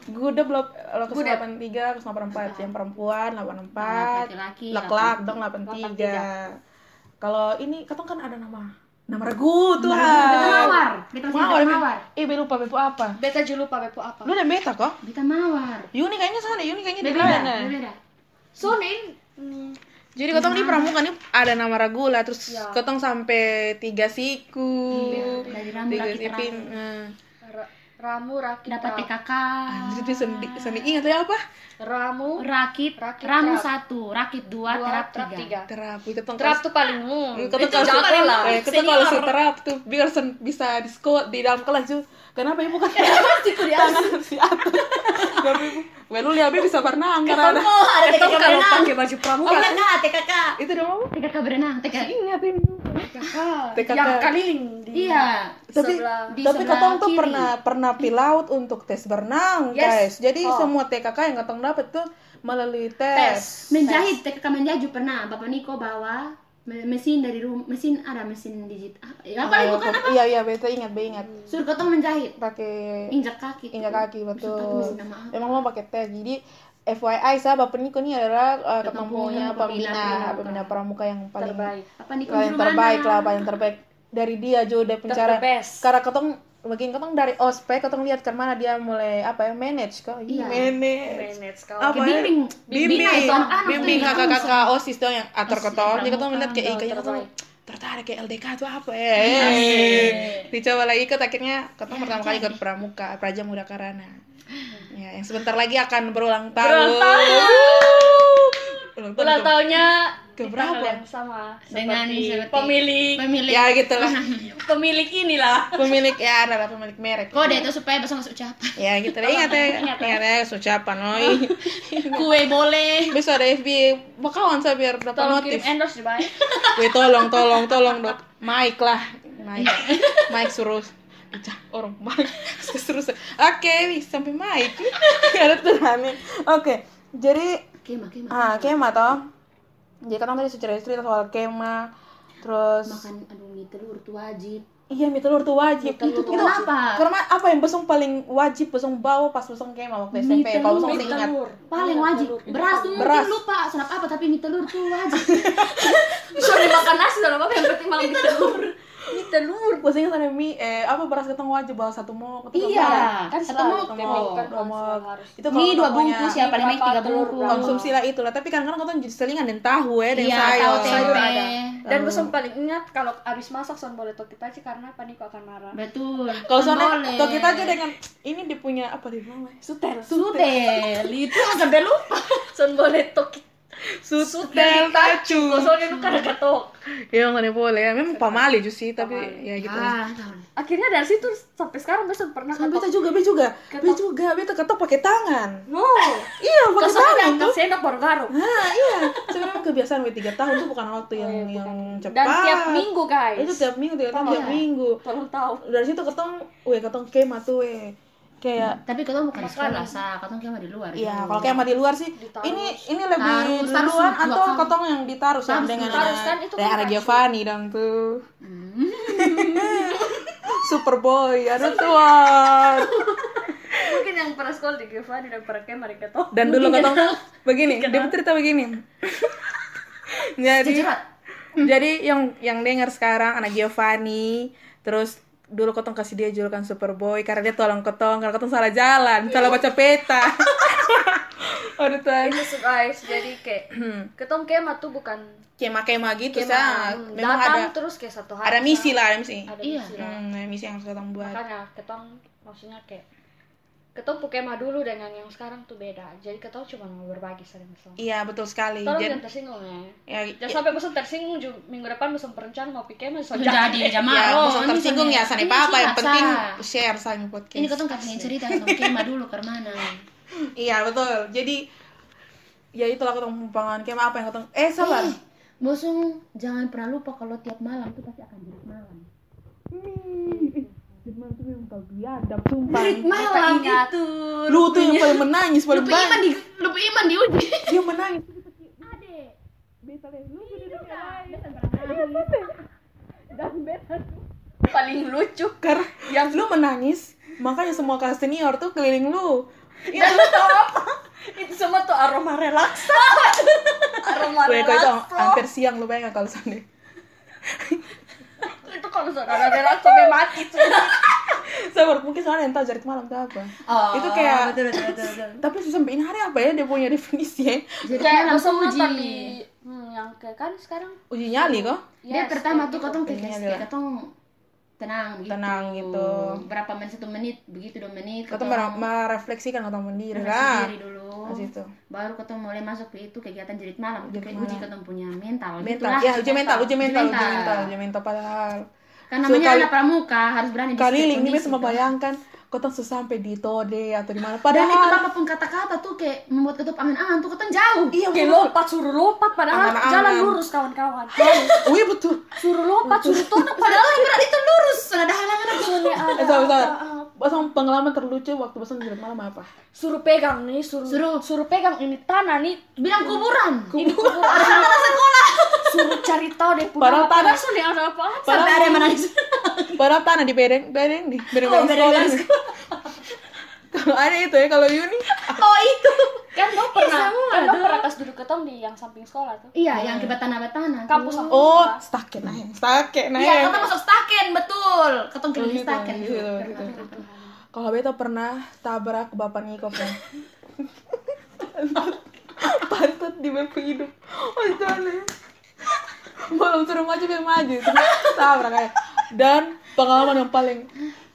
S1: Gue udah belum lo ke
S2: Gudep.
S1: 83, ke 84 yang perempuan 84,
S3: Laki-laki,
S1: lak-lak dong 83. Kalau ini ketemu kan ada nama nama regu tuh.
S3: Beta mawar. Beta
S1: Mawar.
S3: beta mawar.
S1: Eh, be lupa bepo apa?
S2: beta juga lupa bepo apa
S1: Lu udah beta kok?
S3: Beta mawar.
S1: Yuni kayaknya sana, Yuni kayaknya di
S3: Beda,
S1: mana?
S3: beda.
S1: Jadi ketemu di pramuka nih ada nama ragula terus
S2: Ya.
S1: ketemu sampai tiga siku.
S3: Rambut
S1: Tiga sipin.
S2: Ramu rakit
S3: Dapat
S2: ra-
S3: PKK.
S1: Anjir, itu sendi, sendi ingat ya apa?
S2: ramu
S3: Rakit,
S2: Rakit,
S3: ramu
S2: terap.
S3: satu, rakit dua,
S2: dua
S3: terap
S2: trap
S3: tiga.
S2: tiga
S1: Terapi ketemu
S2: trap tuh paling umum
S1: Kita
S2: itu
S1: kalau
S2: lah
S1: eh, kita kalau terap tuh biar sen- bisa di sekolah di dalam kelas tuh. Kenapa ibu kan *laughs* tangan si atas? Tapi ibu, well lu lihat bisa berenang karena ada.
S3: Oh, ada TKK
S2: kalau
S3: berenang.
S2: pakai baju
S3: Oh,
S2: pramuka
S3: enggak, TKK.
S1: Itu mau?
S3: TKK berenang, TKK.
S1: Ingat ini. TKK.
S2: yang keliling di
S3: Iya.
S1: Tapi
S3: di
S1: tapi katong tuh pernah pernah pilaut untuk tes berenang, guys. Jadi
S2: Oh.
S1: semua TKK yang katong dapat tuh melalui
S2: tes
S1: tes.
S3: Menjahit, TKK menjahit pernah. Bapak Niko bawa mesin dari rumah, mesin ada mesin digit. Apa? Ya, apa
S1: Oh,
S3: bukan apa?
S1: Iya iya betul ingat be ingat.
S3: Suruh kotong menjahit.
S1: Pakai
S3: Injak kaki.
S1: injak kaki betul. Emang mau pakai tes. Jadi FYI saya Bapak Niko ini adalah uh,
S3: Ketua
S1: ketumpunya
S3: pembina
S1: pembina
S3: pramuka.
S1: yang paling
S2: terbaik
S3: Apa Jurumana?
S1: terbaik lah, paling terbaik dari dia juga udah pencara. Karena ketong begini ketong dari ospek ketong lihat ke mana dia mulai apa ya manage kok.
S3: Iya.
S1: Manage.
S2: manage kau
S1: Apa ya?
S3: bimbing.
S1: bimbing
S3: itu tuh
S1: bimbing
S3: yang
S1: kakak-kakak osis tuh yang atur ketong jadi
S3: pramuka.
S1: melihat kayak kayaknya
S2: terbaik.
S1: tertarik kayak LDK tuh apa eh dicoba lagi ikut akhirnya ketong pertama kali ikut pramuka Praja Muda Karana ya yang sebentar lagi akan berulang tahun ulang tahun
S2: ulang tahunnya
S1: ke
S2: di
S1: berapa?
S2: yang sama
S3: Dengan
S2: seperti pemilik.
S3: pemilik.
S1: Ya gitu lah.
S2: Pemilik. Inilah.
S1: Pemilik ya adalah pemilik merek.
S3: Kode itu supaya besok masuk ucapan.
S1: ya gitu deh. Ingat ya. Ingat ya. Ucapan oi *laughs*
S3: Kue boleh.
S1: besok ada FB bakawan saya biar dapat
S2: tolong
S1: notif.
S2: kirim endorse di bawah *laughs*
S1: Wih tolong tolong tolong dok. Mike lah. Mike. Mike. Suruh. Icah, orang Mike suruh *laughs* oke sampai Mike. Ada nih oke jadi
S3: Kema, kema.
S1: ah kema toh jadi kan tadi cerita cerita soal kema terus
S3: Makan aduh mie telur tuh wajib.
S1: iya mie telur tuh wajib
S3: Itu tuh kenapa?
S1: karena apa yang besong paling wajib besong bawa pas besong kema waktu
S3: Mie
S1: SMP kalau besong
S3: telur.
S1: ingat
S3: Paling wajib. Beras tuh
S1: Beras.
S3: mungkin lupa senap apa tapi mie telur tuh wajib. *laughs*
S2: bisa dimakan nasi dalam apa yang penting makan mie telur Mie telur.
S1: Gue ingat ada mie, eh apa beras ketong wajib bawa satu mok.
S3: Iya.
S2: Kan
S3: satu mok.
S2: tiap minggu kan.
S1: Itu
S3: Mie dua bungkus ya, paling banyak tiga bungkus.
S1: Konsumsi lah itulah, tapi kadang-kadang ketong jadi selingan dan tahu ya, dan
S3: Iya,
S1: sayur.
S3: tahu
S2: Sayur ada. Dan gue paling ingat kalau abis masak son boleh toki taci karena paniko akan marah.
S3: Betul.
S1: Kalau soalnya
S3: Boleh.
S1: kalau kita aja dengan ini dia punya apa dia bilang? Mas?
S2: Sutel.
S3: Sutel itu sampai lupa.
S2: Son boleh toki.
S1: Sutel tacu.
S2: Soalnya lu kada katok.
S1: Ya nggak boleh, memang pamali juga sih, tapi ya gitu.
S3: Ah.
S2: Akhirnya dari situ sampai sekarang gue pernah
S1: Sampai beta juga, beta juga, beta
S2: Ketok.
S1: juga, beta ketok pakai tangan.
S2: No. *laughs*
S1: Iya, pakai
S2: soalnya
S1: tangan tuh.
S2: sendok baru garuk.
S1: Nah, iya. Sebenarnya kebiasaan W tiga tahun itu bukan waktu yang
S2: Oh, iya,
S1: yang
S2: bukan.
S1: cepat.
S2: Dan tiap minggu guys.
S1: Itu tiap minggu, tiap, tiap minggu.
S2: Tolong tahu.
S1: Dari situ ketong, we ketong kema tuh we. Kayak
S3: Tapi kalau bukan di
S2: Makanan.
S3: sekolah, sa, katong kemah di luar.
S1: Iya,
S3: gitu.
S1: kalau kayak di luar sih,
S2: Ditaruh.
S1: ini ini lebih
S3: Tarus, tarus
S1: duluan
S3: dua
S1: atau
S3: kali.
S1: ketong yang ditaruh sama
S3: Tarus,
S1: dengan
S2: tarus kan itu kan.
S1: Giovanni dong tuh.
S3: Hmm. *laughs*
S1: Superboy, ada tuan. *laughs*
S2: Mungkin yang pernah sekolah di Giovanni dan pernah kayak mereka toh.
S1: Dan dulu ketong begini, dia cerita begini. Jadi jadi yang yang dengar sekarang anak Giovanni, terus dulu ketong kasih dia julukan Superboy karena dia tolong ketong karena ketong salah jalan, salah baca peta. *laughs* Aduh tuan.
S2: Itu guys, jadi kayak *clears throat* ketong kema tuh bukan
S1: Kema-kema gitu
S2: kema
S1: sah.
S2: hmm,
S1: Memang
S2: datang
S1: ada
S2: terus kayak satu hari.
S1: ada misi lah, ada misi.
S2: Ada
S3: Iya.
S2: misi lah.
S1: Hmm, ada misi yang harus ketong buat.
S2: Makanya ketong maksudnya kayak ketong kema dulu dengan yang sekarang tuh beda. Jadi ketong cuma mau berbagi sering sama.
S1: Iya, betul sekali.
S2: Tolong
S1: Jadi
S2: jangan tersinggung ya.
S1: ya,
S2: Jangan
S1: ya,
S2: sampai bosan tersinggung ju- minggu depan bosan perencana mau pikir mau
S3: Jadi jamaah.
S1: ya,
S3: Oh, ini
S1: tersinggung ya,
S3: sana-
S1: sana
S3: ini
S1: apa yang penting share sama podcast.
S3: Ini katong kasih cerita katong kemah dulu ke mana. *laughs*
S1: Iya, betul. Jadi ya itulah ketong pempangan kema apa yang ketong eh sabar.
S3: Eh, Bosong, jangan pernah lupa kalau tiap malam tuh pasti akan jerit malam.
S1: Gimana tuh memang kau biadab sumpah.
S3: Malam
S2: ingat.
S3: itu.
S1: Lu tuh yang paling menangis paling
S3: Lupa iman
S1: banyak.
S3: di lupa iman diuji.
S1: Dia menangis. *laughs*
S3: Ade.
S1: Beta deh, lu
S2: paling lucu
S1: karena yang lu menangis, makanya semua kelas senior tuh keliling lu.
S2: dan lu *laughs* tau apa itu semua tuh aroma *laughs* relaksa aroma
S1: Gue kok itu
S2: relaksa
S1: hampir siang lu bayangin kalau sana.
S2: Itu kalau saudara relaksa sampai mati tuh *laughs*
S1: Sabar, mungkin soalnya yang tahu jarit malam itu apa.
S3: Oh,
S1: itu kayak
S3: betul betul betul. betul. *laughs*
S1: tapi sampai ini hari apa ya dia punya definisi ya?
S3: Jadi
S2: kayak
S3: tuh
S2: nonton di hmm, yang kayak kan sekarang
S1: Uji nyali kok.
S3: Dia
S2: Yes,
S3: pertama
S2: kayak
S3: tuh
S2: gitu.
S3: katong kayak kayak katong tenang gitu.
S1: Tenang gitu.
S3: Berapa menit satu menit begitu dua menit.
S1: Mer- merefleksikan ketemu
S3: refleksi
S1: lah.
S3: diri dulu. Baru ketong mulai masuk ke itu kegiatan jerit malam. Kayak uji ketong punya mental.
S1: Mental,
S3: gitulah.
S1: ya uji mental, uji mental, uji
S3: mental.
S1: mental, uji mental padahal.
S3: Kan namanya anak pramuka harus berani
S1: Kali
S3: setiap
S1: ini
S3: kondisi,
S1: bisa tuh sesampai di Tode atau di mana.
S3: Dan itu
S1: Padahal
S3: apa pun kata-kata tuh kayak membuat ketup angan-angan tuh ketong jauh.
S1: iya
S2: kayak lompat suruh lompat padahal
S1: Angan-angan.
S2: jalan lurus kawan-kawan
S1: Oh *laughs* iya betul.
S2: suruh lompat suruh tunduk *laughs*
S3: Padahal yang berat itu lurus. Sudah ada halangan apa?
S1: Sabar.
S2: apa-apa.
S1: Pasang pengalaman terlucu waktu pasang jalan malam apa?
S2: suruh pegang nih suruh
S3: Suruh.
S2: suruh pegang ini tanah nih
S3: Bilang kuburan.
S2: ini kubur *laughs* anak sekolah suruh cari tahu deh punya
S1: Padahal
S2: apa
S1: tanah.
S2: Nih ada apa
S3: Sampai ada yang menangis.
S1: Padahal tanah di bedeng, bedeng nih, bedeng
S3: Oh,
S1: bedeng
S3: bedeng
S1: sekolah. *laughs* Kalau ada itu ya, kalau Yuni,
S3: Oh itu.
S2: kan dong pernah
S3: semua
S2: kan dong. pernah kas duduk ketong di yang samping sekolah tuh
S3: Iya, yang akibat tanah-tanah.
S2: kampus samping
S1: oh staket nah, staket nah.
S3: Iya, ketong masuk staken, betul. Ketong keliling
S1: Gitu,
S3: staken.
S1: Kalau beta pernah tabrak bapak Niko kan. *laughs* Pantat di bebek hidup. Oh jangan. Belum suruh maju biar maju. Terus Tabrak kayak. Dan pengalaman yang paling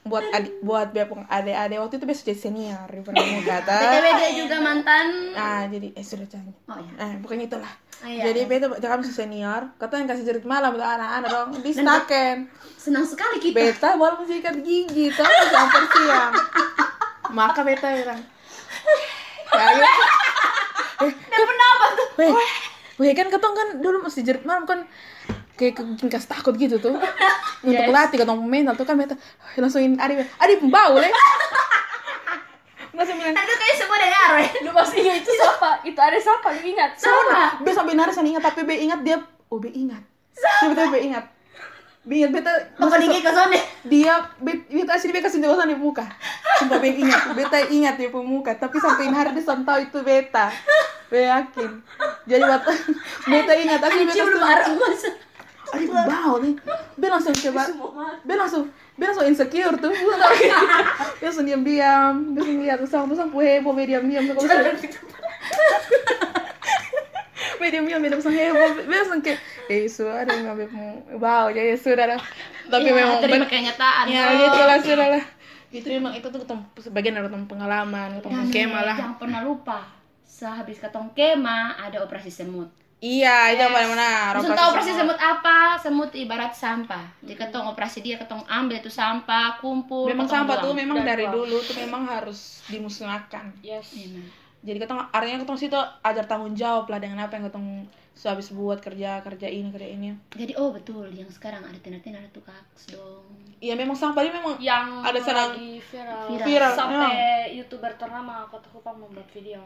S1: buat adik buat bebek adik-adik waktu itu biasa jadi senior di pramuka kata.
S3: BTW dia juga mantan.
S1: Nah jadi eh sudah canggih.
S3: Oh iya.
S1: Nah, bukannya itulah.
S3: Ah, iya,
S1: jadi beta kami senior, kata yang kasih jerit malam untuk anak-anak dong di staken.
S3: Senang sekali kita.
S1: Beta baru masih ikat gigi, nggak, sampai siang. Maka beta bilang, ya, *laughs* ya. Eh,
S3: kenapa tuh?
S1: Weh, weh kan ketong kan dulu masih jerit malam kan kayak bikin kas takut gitu tuh. *laughs* Untuk latih ketong mental tuh kan beta langsungin adi adi pembau le. Langsung bilang
S3: Itu kayak semua dengar, weh.
S2: lu masih ingat itu siapa? Itu ada siapa? Lu ingat?
S3: Sama.
S1: be sampai naris ingat tapi be ingat dia oh be ingat. Tiba-tiba be ingat. Be ingat beta
S3: Pokok dingin ke sana.
S1: dia bet- beta asli beta kasih jelasan di muka. Sumpah beta ingat. Beta ingat di muka. Tapi sampai hari dia sampai tahu itu beta beta yakin. Jadi waktu beta ingat asli beta
S3: masa.
S1: ada yang bau nih. Be langsung coba. Be langsung Be langsung insecure tuh. Be langsung diam-diam Be langsung lihat Terus terus aku heboh Be diam-diam. Terus kalau Be *laughs* diam-diam Be langsung heboh. Be langsung kayak Eh yang ngambil bau jadi sudah dah Tapi
S3: Ya,
S1: memang
S3: terima
S1: ben-
S3: kenyataan
S1: Ya
S3: toh.
S1: gitu lah sudah lah. Itu memang itu tuh sebagian dari pengalaman Ketemu
S3: Dan
S1: kema lah.
S3: jangan pernah lupa sehabis ketong kema ada operasi semut
S1: Iya itu yang paling benar
S3: operasi semut apa? Semut ibarat sampah. Jadi ketong operasi dia, ketong ambil itu sampah, kumpul.
S1: Memang sampah tuh memang
S2: Dan
S1: dari
S2: buang.
S1: dulu tuh memang harus dimusnahkan
S2: yes
S3: Memang.
S1: jadi ketong artinya ketong situ ajar tanggung jawab lah dengan apa yang ketong sehabis buat kerja kerja ini kerja ini
S3: Jadi oh betul, yang sekarang ada tenar-tenar itu kaks dong.
S1: iya memang sampah ini memang
S2: yang
S1: Ada serang-
S2: viral,
S3: Viral.
S1: Viral,
S2: sampai youtuber ternama kota Kupang membuat video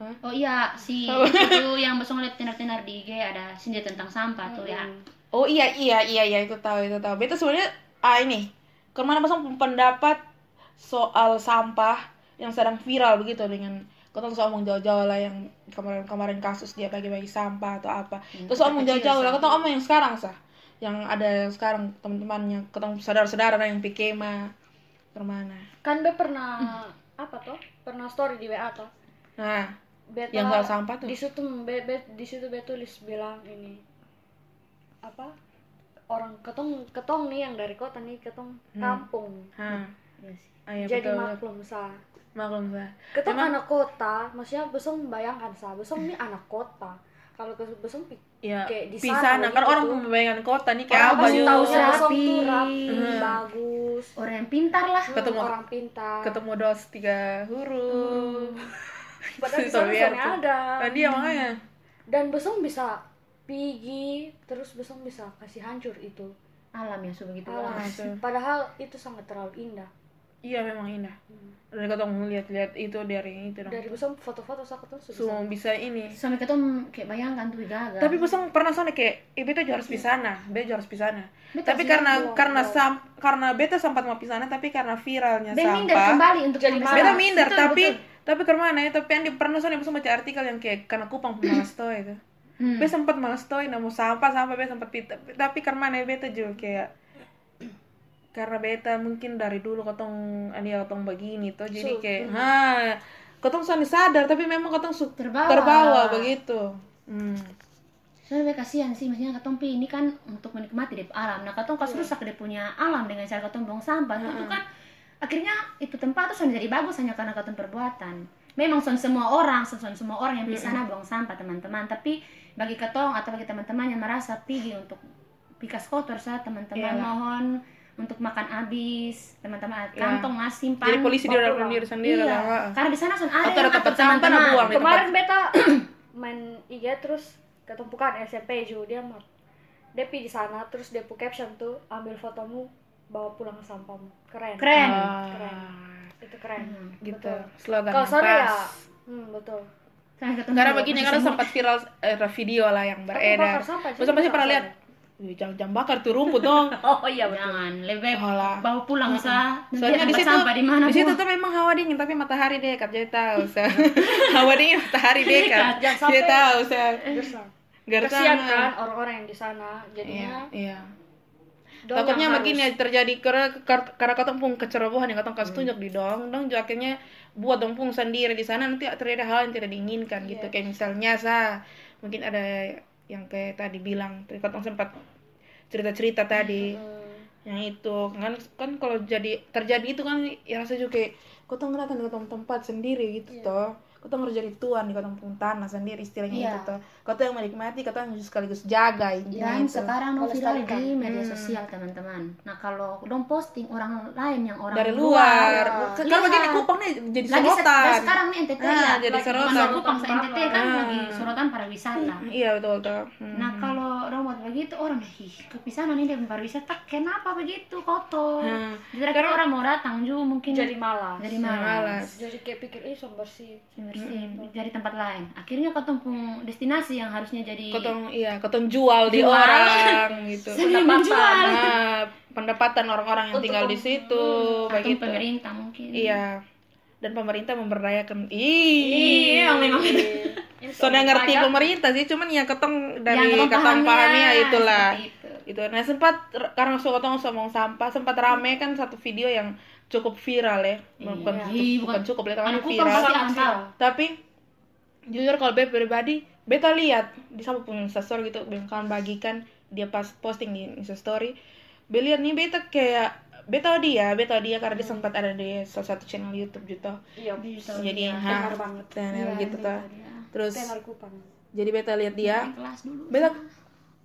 S3: Oh iya, si itu yang besok ngeliat tenar-tenar di IG ada sendiri tentang sampah tuh ya.
S1: oh iya iya iya iya itu tahu itu tahu. Beta sebenarnya ah ini ke mana pasang pendapat soal sampah yang sedang viral begitu dengan ketong soal omong jauh-jauh lah yang kemarin-kemarin kasus dia bagi-bagi sampah atau apa. Terus omong jauh-jauh lah ketong omong yang sekarang sah yang ada yang sekarang teman-temannya ketong saudara-saudara yang pikema ke mana?
S2: Kan be pernah apa tuh pernah story di WA tuh
S1: nah
S2: beta
S1: yang soal sampah tuh
S2: di situ be, be- di situ be tulis bilang ini apa orang ketong ketong nih yang dari kota nih ketong kampung
S1: Hah.
S3: Iya sih.
S1: Ah, iya,
S2: jadi
S1: betul.
S2: maklum sa
S1: maklum sah
S2: ketong anak kota maksudnya besong bayangkan sa besong nih anak kota kalau ke besong pi-
S1: ya
S2: kayak di sana
S1: kan
S2: begitu
S1: orang membayangkan kota nih kayak apa
S2: besong tuh
S3: Rapi.
S2: rapi
S1: Hmm.
S2: bagus
S3: Orang yang pintar lah.
S2: Hmm,
S1: Ketemu-
S2: orang pintar
S1: ketemu dos tiga huruf
S2: padahal *laughs* di sana
S1: Sobiar
S2: sana
S1: tuh.
S2: ada
S1: kan dia makanya
S2: dan besong bisa pergi terus besong bisa kasih hancur itu
S3: Alam ya, so begitu
S2: alam
S3: lah.
S1: betul.
S2: padahal itu sangat terlalu indah
S1: iya memang indah dari ketemu lihat-lihat itu dari itu dong
S2: dari besong foto-foto saya ketemu sudah
S1: semua bisa ini
S3: Sampai ketemu kayak bayangkan tuh gagal.
S1: tapi besong pernah sana kayak eh, beta juga harus pisana beta juga harus pisana
S3: Beta
S1: tapi karena
S2: belum,
S1: karena
S2: belum.
S1: sam karena beta sempat mau pisana tapi karena viralnya
S3: Ben minder kembali untuk
S2: Jadi malas.
S1: beta minder
S3: Betul,
S1: tapi
S3: betul.
S1: Tapi ke mana ya tapi yang di pernah sana besong baca artikel yang kayak karena kupang pemalas toh itu
S3: Hmm.
S1: Be sempat malas toh nemu sampah sampah be sempat pita tapi karena ya beta juga kayak karena beta mungkin dari dulu ketong ani ketong begini tuh jadi kayak ha ketong sana sadar tapi memang ketong su-
S3: Terbawa.
S1: terbawa begitu hmm.
S3: Soalnya kasihan sih, maksudnya katong pi ini kan untuk menikmati alam. Nah, katong
S1: Iya.
S3: kas rusak dia punya alam dengan cara katong buang sampah. Nah, itu kan akhirnya itu tempat tuh sudah jadi bagus hanya karena katong perbuatan. Memang son semua orang, son, son semua orang yang di sana buang sampah teman-teman. Tapi bagi katong atau bagi teman-teman yang merasa pergi untuk pikas kotor saat teman-teman
S1: Iyalah.
S3: mohon untuk makan habis teman-teman
S1: Iya.
S3: kantong mas simpan
S1: jadi polisi dia
S2: bawa
S1: udah
S2: pulang.
S1: diri sendiri
S3: iya
S1: lah
S3: karena di sana son ada
S1: Atau tempat sampah, nah
S3: teman-teman.
S1: buang. di
S2: kemarin beta *clears throat* main IG terus ketumpukan SMP juga dia mah dia di sana terus dia pu caption tuh ambil fotomu bawa pulang sampahmu keren.
S3: Keren.
S1: Ah,
S2: Keren. itu keren.
S1: Gitu
S2: Betul.
S1: slogan
S2: kalau sana ya hmm, betul.
S3: Karena
S1: begini karena sempat viral eh, video lah yang beredar. pasti
S2: bisa
S1: pernah lihat? Wih, jangan jangan bakar tuh rumput dong. *laughs*
S2: Oh iya betul.
S3: Jangan lebih baik
S1: Alah.
S3: bawa pulang sa nanti
S1: Soalnya di situ
S3: sampah di mana
S1: di situ tuh memang hawa dingin tapi matahari dekat jadi tahu saya. *laughs* hawa dingin matahari dekat.
S2: Jangan sampai-
S1: Jadi tahu
S2: Gersang. kasihan kan orang-orang yang di sana
S1: Iya,
S2: jadinya
S1: iya.
S2: Dong
S1: Takutnya
S2: harus-
S1: ya terjadi karena kar- karena katong pun kecerobohan yang katong kasih tunjuk di dong, dong akhirnya buat dong pun sendiri di sana nanti terjadi hal yang tidak diinginkan gitu. Kayak misalnya sa mungkin ada yang kayak tadi bilang, katong sempat cerita-cerita tadi.
S2: Hmm,
S1: yang itu kan kan kalau jadi terjadi itu kan ya rasa juga kayak kau tuh ngeliatin tempat sendiri gitu toh kau tuh jadi tuan di ketemu tanah sendiri istilahnya
S3: Iya.
S1: itu kau tuh yang menikmati kau tuh yang sekaligus jaga
S3: dan
S1: itu.
S3: sekarang dong viral di media sosial teman-teman. Nah kalau dong posting orang lain yang orang
S1: dari luar.
S3: lihat.
S1: kalau begini kupang nih jadi
S3: lagi se-
S1: sorotan.
S3: dan sekarang nih NTT
S1: Ah,
S3: ya
S1: jadi
S3: lagi
S1: sorotan.
S3: Kupang se NTT kan
S1: Ah.
S3: lagi sorotan pariwisata
S1: iya betul betul. Hmm.
S3: Nah kalau dong buat begitu orang ih kepisah nih dia pariwisata kenapa begitu kotor?
S1: Hmm.
S3: Kira-kira orang mau datang juga mungkin
S2: jadi malas
S3: jadi
S1: Malas.
S3: malas.
S2: jadi kayak pikir ih som bersih
S3: bersih jadi tempat lain akhirnya ketemu destinasi yang harusnya jadi
S1: kau tuh iya kau tuh jual di
S3: Jual.
S1: orang gitu *laughs*
S3: menjual
S1: nah, pendapatan orang-orang yang
S2: Untuk
S1: tinggal di situ
S3: atau
S1: begitu
S3: pemerintah mungkin
S1: Iya. Dan pemerintah memberdayakan. Ih.
S3: iya memang
S1: soalnya
S2: soal
S1: ngerti pemerintah sih cuman yang ketong dari
S3: Yang ketong
S1: ketong
S3: pahami
S1: pahami ya
S3: ya,
S1: itulah.
S3: seperti
S1: itu. Nah sempat karena suka ketong ngomong sampah sempat rame kan satu video yang cukup viral ya. Bukan,
S3: Iya.
S1: bukan
S3: bukan-
S1: cukup ya tapi
S3: Anak kupang
S1: viral tapi jujur kalau beta pribadi beta lihat di sama punya instastory gitu kan bagikan dia pas posting di instastory beta lihat nih beta kayak tahu dia tahu dia karena dia sempat ada di salah satu channel YouTube gitu.
S2: Iya,
S1: jadi
S2: benar
S1: ha,
S2: banget.
S1: channel
S3: Iya,
S1: gitu tuh terus
S2: Tenar kupang.
S1: jadi beta lihat dia.
S3: Di kelas dulu
S1: beta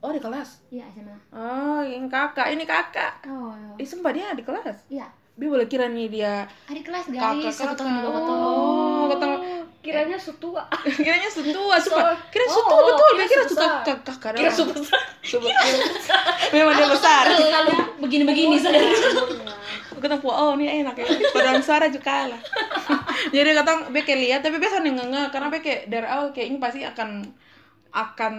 S1: oh di kelas?
S3: Iya SMA
S1: oh yang kakak. Ini kakak.
S3: Oh.
S1: Ih, sumpah dia di kelas?
S3: Iya.
S1: Bi boleh kira nih dia
S3: adik kelas
S1: kakak
S3: guys. Satu
S1: kakak
S3: tahun di bawah tuh
S1: oh ketemu
S2: Kiranya sutua. *laughs*
S1: kiranya setua sumpah.
S2: So-
S1: kira setua
S2: oh,
S1: betul.
S2: kira
S1: kira suka kakak kadang
S2: Kira sebesar.
S1: memang dia besar.
S3: Kalau begini-begini saudara.
S1: Ketemu oh ini enak ya. Padahal suara juga kalah *laughs* jadi katong beke lihat tapi biasa nih nge karena beke dari awal kayak ini pasti akan akan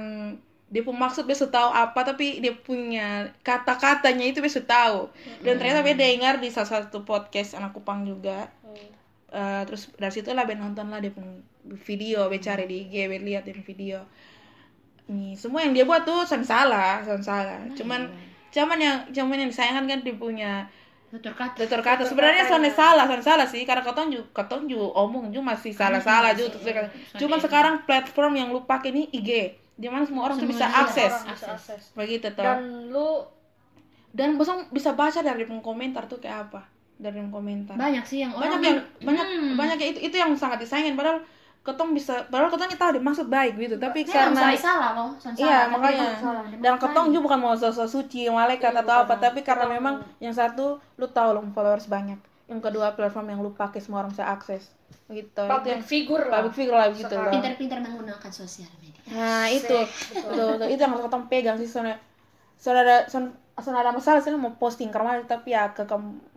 S1: dia pun maksud biasa tahu apa tapi dia punya kata-katanya itu biasa tahu dan ternyata beda dengar di salah satu podcast anak kupang juga Eh, terus dari situ lah ben nonton lah dia pun video be cari di IG be lihat dia video. Nih semua yang dia buat tuh san salah salah. Cuman cuman yang cuman yang disayangkan kan dia punya
S3: tutur kata.
S1: tutur kata. Sebenarnya soalnya salah soalnya salah sih. Karena katong juga katong juga omong juga masih salah salah juga tutur kata. cuman sekarang platform yang lu pakai ini IG di mana semua orang tuh bisa
S3: Semua, iya.
S1: akses
S2: bisa akses.
S1: begitu tuh
S2: Dan lu
S1: dan bosong bisa baca dari komentar tuh kayak apa dari komentar.
S3: Banyak sih yang orang
S1: banyak yang banyak
S3: Hmm.
S1: banyak yang itu itu yang sangat disayangin. Padahal ketong bisa padahal ketong tahu dia maksud baik gitu. Tapi
S3: Memang
S1: karena
S3: soal salah loh
S1: iya
S3: salah,
S1: makanya.
S3: salah.
S1: Dan ketong juga bukan mau sosok suci malaikat atau apa. Tapi karena memang yang satu lu tahu lu followers banyak. Yang kedua platform yang lu pakai semua orang bisa akses. Gitu. Itu
S2: public
S1: yang
S2: figure lah.
S1: public figure lah gitu loh.
S3: Pintar-pintar menggunakan sosial media.
S1: Nah itu. Betul. itu yang ketong pegang sih. Soalnya soalnya ada soalnya soalnya ada masalah sih mau posting karena tapi ya ke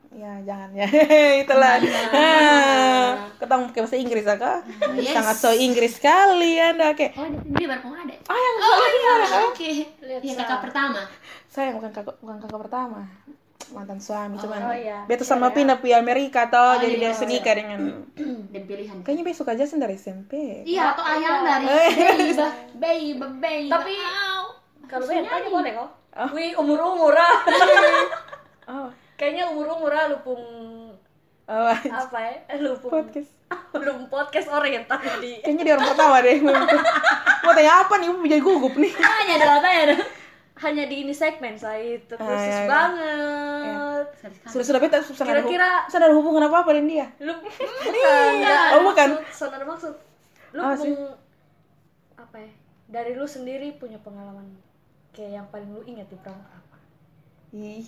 S1: ya jangan ya. *laughs* Itulah. Ah, *laughs* ketong pakai bahasa Inggris ya kak
S3: Yes.
S1: sangat so Inggris sekali anda oke
S3: oh ini baru mau ada?
S1: Ah yang
S3: oh iya. oke.
S2: Lihat
S3: iya
S2: Sa.
S3: kakak pertama.
S1: Saya bukan kakak bukan kakak pertama. Mantan suami cuman
S2: oh iya.
S1: sama pindah ke Amerika toh. Jadi dia
S3: iya.
S1: senikah dengan *clears throat*
S3: dan pilihan.
S1: Kayaknya besok aja sih dari SMP
S3: iya atau ayam dari *laughs* baby baby baby
S2: Tapi
S3: Au.
S2: kalau Ben tanya boleh kok.
S1: Oh.
S2: Wih, umur-umur ah.
S1: oh
S2: Kayaknya umur-umur ah lupung
S1: oh
S2: apa ya? Lupung
S1: podcast *laughs*
S2: belum podcast oriental di
S1: kayaknya dia orang pertama deh mau tanya apa nih mau jadi gugup nih
S2: tanya dong, tanya dong. Hanya di ini segmen saya itu
S1: Ah,
S2: khusus
S1: iya, iya.
S2: banget.
S3: Sekali.
S1: sudah sudah beta sudah ada
S2: Kira-kira-
S1: sudah ada hubungan apa apa dengan dia
S2: Lu ada
S1: Oh, bukan.
S2: saudara maksud. Lu
S1: Apa
S2: meng- apa ya? Dari lu sendiri punya pengalaman kayak yang paling lu ingat di pramuka apa?
S1: Ih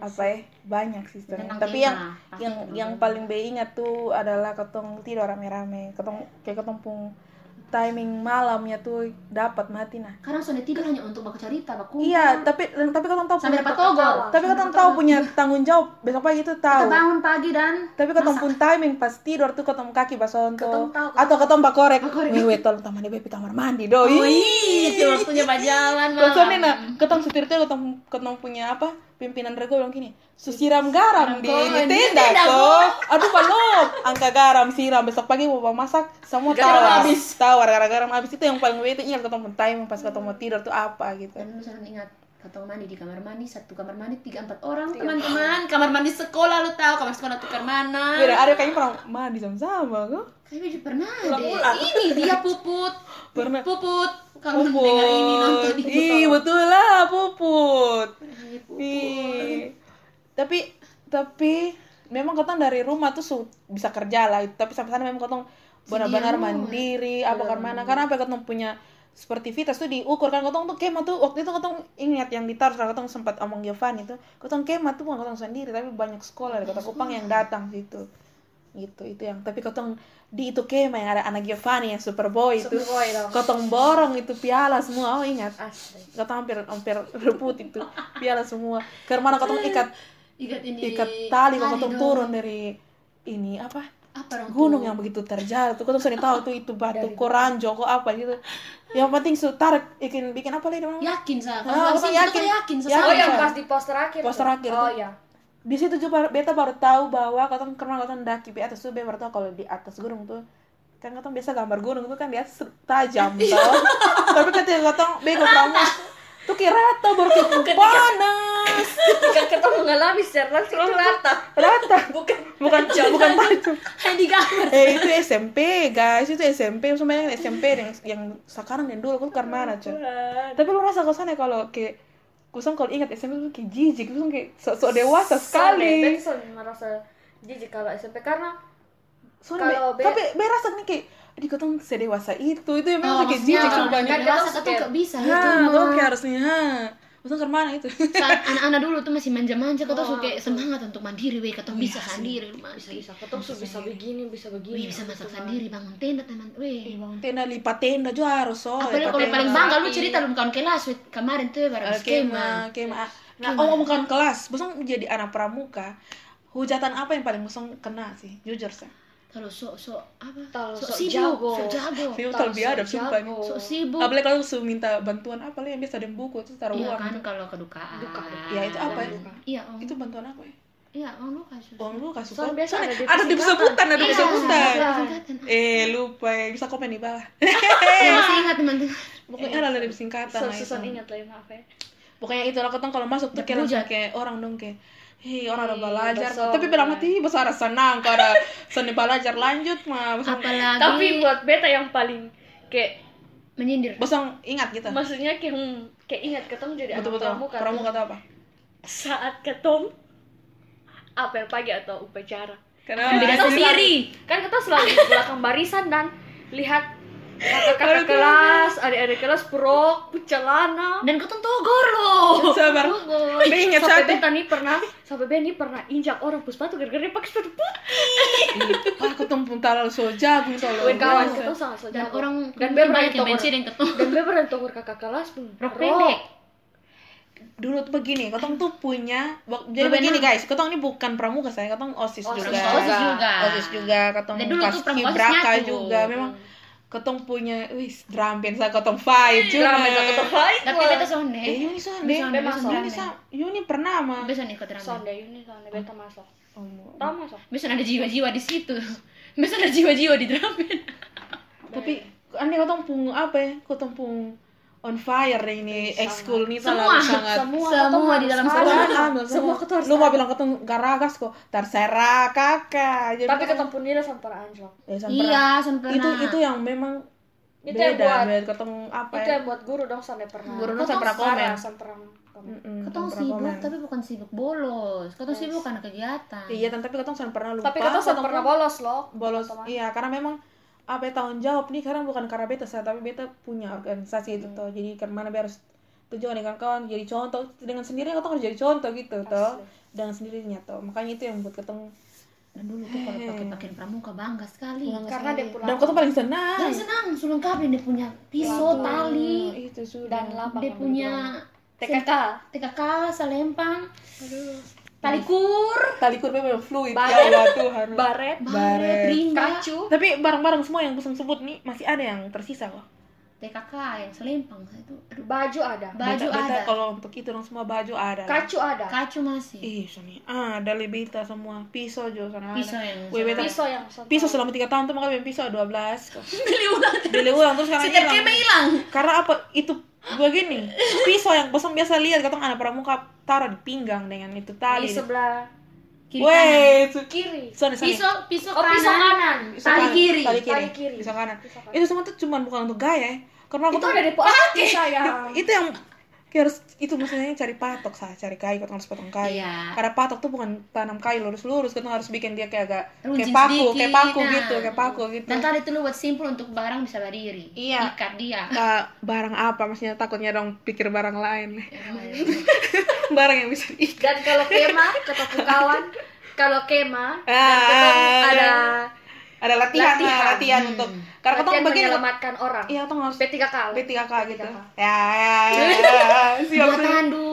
S1: apa ya? Banyak sih sebenarnya. Tapi yang yang yang paling be ingat tuh adalah ketong tidur rame-rame ketong kayak ketong pung timing malamnya tuh dapat mati nah.
S3: Kadang sudah tidur hanya untuk baca cerita, baku.
S1: iya tapi tapi ketong tahu
S3: Sampai
S1: punya-
S3: dapat
S1: tapi ketong tahu punya tanggung jawab besok pagi itu
S3: Kita
S1: tahu
S3: bangun pagi dan
S1: tapi ketong pun timing pas tidur tuh ketong kaki basonto
S2: tahu,
S1: atau ketong bakorek wih wih tolong tamani bepi kamar mandi doi.
S3: Oh, itu waktunya berjalan malam.
S1: Soalnya nah, ketong setir tuh ketong punya apa? Pimpinan rego bilang gini, susiram garam di, di tenda kok. Aduh palok, angka garam siram besok pagi mau masak semua tawar.
S3: habis.
S1: Tawar gara-gara garam habis itu yang paling bete ingat pun time pas ketong mau tidur tuh apa gitu.
S3: Dan selalu ingat ketemu mandi di kamar mandi satu kamar mandi tiga empat orang teman-teman kamar mandi sekolah lu tahu kamar sekolah tukar mana
S1: Beda ada kayaknya pernah mandi sama-sama kok.
S3: Kayaknya juga pernah deh.
S2: Ulang-ulang.
S3: ini dia puput.
S1: Pernah.
S3: puput. Kamu
S1: Puput.
S3: dengar ini nonton di
S1: Ih, betul lah puput.
S3: Ih.
S1: Tapi tapi memang ketong dari rumah tuh su- bisa kerja lah. Tapi sampai sana memang ketong benar-benar mandiri apa karena mana karena apa ketong punya sportivitas tuh diukur kan. Ketong tuh kemah tuh waktu itu ketong ingat yang ditaruh karena ketong sempat omong Giovanni tuh. Ketong kemah tuh bukan ketong sendiri tapi banyak sekolah dari kota Kupang yang datang situ gitu itu yang tapi ketong di itu kemah yang ada anak Giovanni yang Superboy itu
S2: Superboy dong.
S1: ketong borong itu piala semua oh ingat
S2: Asli.
S1: ketong hampir hampir rebut itu piala semua karena mana ketong ikat
S3: ikat ini
S1: ikat tali kok ketong
S3: dong.
S1: turun dari ini apa
S3: apa dong
S1: gunung yang begitu terjal tuh ketong sering tahu tuh itu batu koranjo kok apa gitu yang penting su tarik bikin bikin apa lagi namanya
S3: yakin
S1: Ah, aku
S3: yakin
S1: yakin.
S3: yakin
S1: Yakin.
S2: Oh,
S1: Sa.
S2: pas di poster akhir.
S1: Poster
S2: tuh?
S1: akhir
S2: Oh
S1: tuh.
S2: iya.
S1: Di situ juga beta baru tahu bahwa ketong karena ketong daki di atas tuh beta baru tahu kalau di atas gunung tuh kan katong biasa gambar gunung itu kan dia tajam toh tapi ketika katong bego pramuka tuh kira rata baru kayak panas.
S2: ketika kita mengalami secara langsung rata.
S1: Rata.
S2: Bukan
S1: bukan *laughs* bukan tajam.
S3: Hanya di gambar.
S1: eh itu SMP guys itu SMP sebenarnya SMP yang yang sekarang dan dulu kan mana cuy. Tapi lu rasa kesannya kalau kayak kusang kalau ingat SMP tuh kayak jijik kusang kayak sok sok dewasa sekali
S2: Benson merasa jijik kalau SMP karena
S1: Soalnya
S2: Kalau
S1: be-
S2: be-
S1: tapi be rasa nih kayak di sedewasa itu itu yang memang
S3: Oh,
S1: kayak jijik
S3: banyak
S2: Kan
S3: dewasa tuh
S2: kayak-
S3: gak bisa
S1: ha
S3: gitu. mah.
S1: kayak harusnya ha Maksudnya ke mana itu?
S3: Saat anak-anak dulu tuh masih manja-manja, kau tuh
S2: Oh,
S3: kayak
S2: betul.
S3: semangat untuk mandiri, weh, kau tuh bisa
S1: Iya sih.
S3: sendiri,
S2: bisa
S3: masih
S2: bisa. Ketemu tuh bisa begini bisa begini
S3: Wih, bisa masak sendiri, bangun tenda, teman, weh.
S1: bangun tenda lipat tenda juga harus oh
S3: Apalagi kalau paling bangga lu
S2: Rapi.
S3: cerita lu kawan kelas weh, kemarin tuh bareng
S1: Eh,
S3: skema.
S1: kema kema nah oh bukan kelas. Bosong jadi anak pramuka. Hujatan apa yang paling bosong kena sih? Jujur sih
S3: Kalau sok sok apa?
S2: Tahu,
S3: sok
S2: sok
S3: sibuk,
S2: jago.
S3: sok jago. *laughs*
S1: Terbiasa ada
S2: sok
S1: sumpah nih
S2: jago.
S3: Sok sibuk.
S1: apalagi kalau su minta bantuan apa lah yang biasa ada buku itu taruh
S3: Iya
S1: uang
S3: kan
S1: tuh.
S3: kalau kedukaan.
S2: Duka.
S1: Ya, itu apa ya?
S3: Iya, om.
S1: itu bantuan apa ya
S3: Iya, om lu kasih.
S1: uang lu kasih
S2: Soalnya biasa ada di
S1: ada di sebutan ada di
S3: Iya,
S1: sebutan
S3: singkatan.
S1: eh lupa ya bisa komen di bawah
S3: Saya *laughs* masih ingat teman-teman.
S1: pokoknya ada dari singkatan
S2: susun
S1: itu.
S2: ingat lah ya, maaf ya
S1: pokoknya itu lah kalau masuk tuh kayak orang dong kayak Hei, orang udah
S2: Hei,
S1: belajar,
S2: besok,
S1: tapi bilang mati besar senang kalau ada seni belajar lanjut mah,
S3: Apalagi
S2: tapi buat beta yang paling kayak
S3: menyindir.
S1: bosong ingat kita,
S2: maksudnya kayak hmm, kayak ingat ketemu jadi
S1: betul betul,
S2: pramuka
S1: pramuka kata apa?
S2: saat ketemu apel pagi atau upacara
S1: Kenapa?
S3: Beda
S2: Kita
S3: sendiri.
S2: selalu- kan kita selalu di belakang barisan dan lihat kakak-kakak
S1: Aduh.
S2: kelas adik-adik kelas prok celana
S3: Dan kau tuh togor loh.
S1: Sabar. Be ingat
S2: sampai beta nih pernah sampai beta nih pernah injak orang pus sepatu gara-gara dia pakai sepatu putih
S1: ah ketemu pun taruh so jago itu loh.
S2: Wen kawan kita sangat so
S3: Dan
S2: jago.
S3: orang
S2: dan
S3: mungkin
S2: be
S3: banyak yang
S2: togor
S3: benci dan ketemu.
S2: dan be berani togor kakak kelas pun
S3: Rok pendek.
S1: Dulu tuh begini, ketong tuh punya, jadi
S3: Bebenang.
S1: begini guys, ketong ini bukan pramuka saya, ketong osis
S2: Osis
S1: juga,
S3: OSIS juga.
S1: osis juga, ketong
S3: Dan dulu tuh
S1: pas juga, memang ketong punya, wih, drum band saya ketong fight juga.
S2: Drama yang ketemu fight
S3: Tapi beta sonde.
S1: Eh, Yuni sonde,
S3: Be sonde,
S2: masuk.
S3: sonde.
S1: Yuni sa, Yuni pernah mah.
S3: Besok ikut rame.
S2: sonde ini sonde beta masuk
S1: Oh,
S2: tahu masuk
S3: Besok ada jiwa-jiwa di situ. Besok ada jiwa-jiwa di drum band.
S1: tapi aneh ketong pung apa ya, ketong pung on fire ini
S2: Sangat.
S1: ekskul nih
S3: Semua.
S1: sangat sangat *laughs*
S2: semua
S3: Semua
S2: ketemu
S3: di dalam sekolah.
S1: Semua,
S2: semua
S1: semua.
S2: ketemu harus
S1: Lu mau bilang ketemu garagas kok, terserah kakak. Jadi
S2: tapi
S1: kan-
S2: ketemu nila sampai anjlok
S1: Eh, sampai
S3: Iya, sempurna.
S1: itu itu yang memang
S2: Itu
S1: beda
S2: yang buat-
S1: beda ketemu apa
S2: itu
S1: ya
S2: yang buat guru dong sonde pernah
S1: Guru dong
S2: Ketemu
S1: sampai pernah komen.
S2: Sampai
S3: Ketong sibuk tapi bukan sibuk bolos. Ketong sibuk karena kegiatan.
S1: iya tapi ketemu sampai pernah lupa
S2: tapi kita sampai pernah
S1: ketemu
S2: bolos loh
S1: bolos iya karena memang apa tanggung jawab nih karena bukan karena beta saya tapi beta punya organisasi itu toh. Jadi karena beta harus tujuan dengan kawan jadi contoh. Dengan sendirinya ketemu harus jadi contoh gitu toh. Dengan sendirinya toh. Makanya itu yang buat ketemu.
S3: Dan dulu tuh kalau pakai pakaian pramuka bangga sekali.
S2: karena dia pulang
S1: dan ketemu paling senang.
S3: Dan senang, sulung kabin dia punya pisau, tali,
S1: itu sudah.
S2: Dan lapang
S3: dia punya
S2: TKK
S3: TKK, selempang, tali kur,
S1: tali kurbe memang fluid.
S2: Baret.
S1: ya Allah Tuhan. *laughs*
S2: Baret
S3: baret, rimba,
S2: kacu.
S1: Tapi barang-barang semua yang pesan sebut nih masih ada yang tersisa kok.
S3: TKK yang selempang itu. Aduh,
S2: baju ada.
S3: Baju
S1: beta, beta
S3: ada,
S1: kalau untuk itu dong semua baju ada.
S2: Kacu ada.
S3: Kacu masih.
S1: ih sini ah ada beta semua. Pisau juga sana
S3: Pisau
S1: ada.
S3: yang
S1: beta.
S2: Pisau yang
S1: pisau selama tiga tahun tuh makanya pisau 12 kok
S3: beli ulang.
S1: beli ulang terus sekarang
S3: Setiap
S1: hilang.
S3: Keme hilang.
S1: karena apa? Itu begini. Pisau yang bosan biasa lihat katong anak pramuka taruh di pinggang dengan itu
S2: di
S1: tali
S2: sebelah
S3: Kiri kanan.
S1: Weh, itu
S2: kiri
S1: Sana, sana.
S3: Pisau, pisau
S2: oh
S3: kanan.
S2: pisau kanan
S1: Pisau
S3: tali
S1: kanan.
S3: kiri.
S1: tali kiri,
S2: Tali kiri.
S1: pisau kanan.
S2: Pisau kanan.
S1: Itu semua tuh cuma bukan untuk gaya ya. Karena aku
S2: itu
S1: tuh
S2: ada di hati sayang
S1: itu yang kayak harus itu maksudnya cari patok sah, cari kayu, kita harus potong kayu.
S3: Iya.
S1: Karena patok tuh bukan tanam kayu lurus-lurus, kita harus bikin dia kayak agak kayak
S3: Runcing
S1: paku,
S3: sedikit,
S1: kayak paku
S3: nah.
S1: gitu, kayak paku gitu.
S3: Dan tali itu lu buat simpul untuk barang bisa berdiri.
S1: Iya.
S3: Ikat dia.
S1: Nah, barang apa maksudnya takutnya dong pikir barang lain. *laughs* barang yang bisa diikat.
S2: dan kalau kema ketemu kawan kalau kema dan
S1: Ah,
S2: ketemu
S1: ah,
S2: ada
S1: Ada latihan,
S2: Latihan.
S1: nah, latihan untuk karena kita
S2: latihan
S1: begini
S2: menyelamatkan orang
S1: Iya, kita harus
S2: P3K
S1: B3K gitu.
S2: B3K.
S1: Ya, ya, ya. *laughs* Siap.
S3: Buat
S1: siap.
S3: tandu.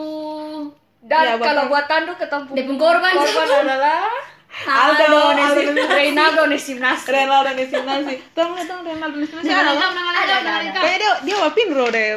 S2: dan
S1: buat
S2: kalau buat tandu ketemu
S3: Depung korban.
S2: korban *laughs* adalah
S1: Aldo, Aldo,
S2: Reynaldo
S1: Nesimnasi. Ada
S3: lengkap,
S1: nggak?
S3: nama lengkap,
S2: Ada,
S3: nama
S2: ada.
S3: lengkap.
S1: Kayaknya dia dia wapinro deh.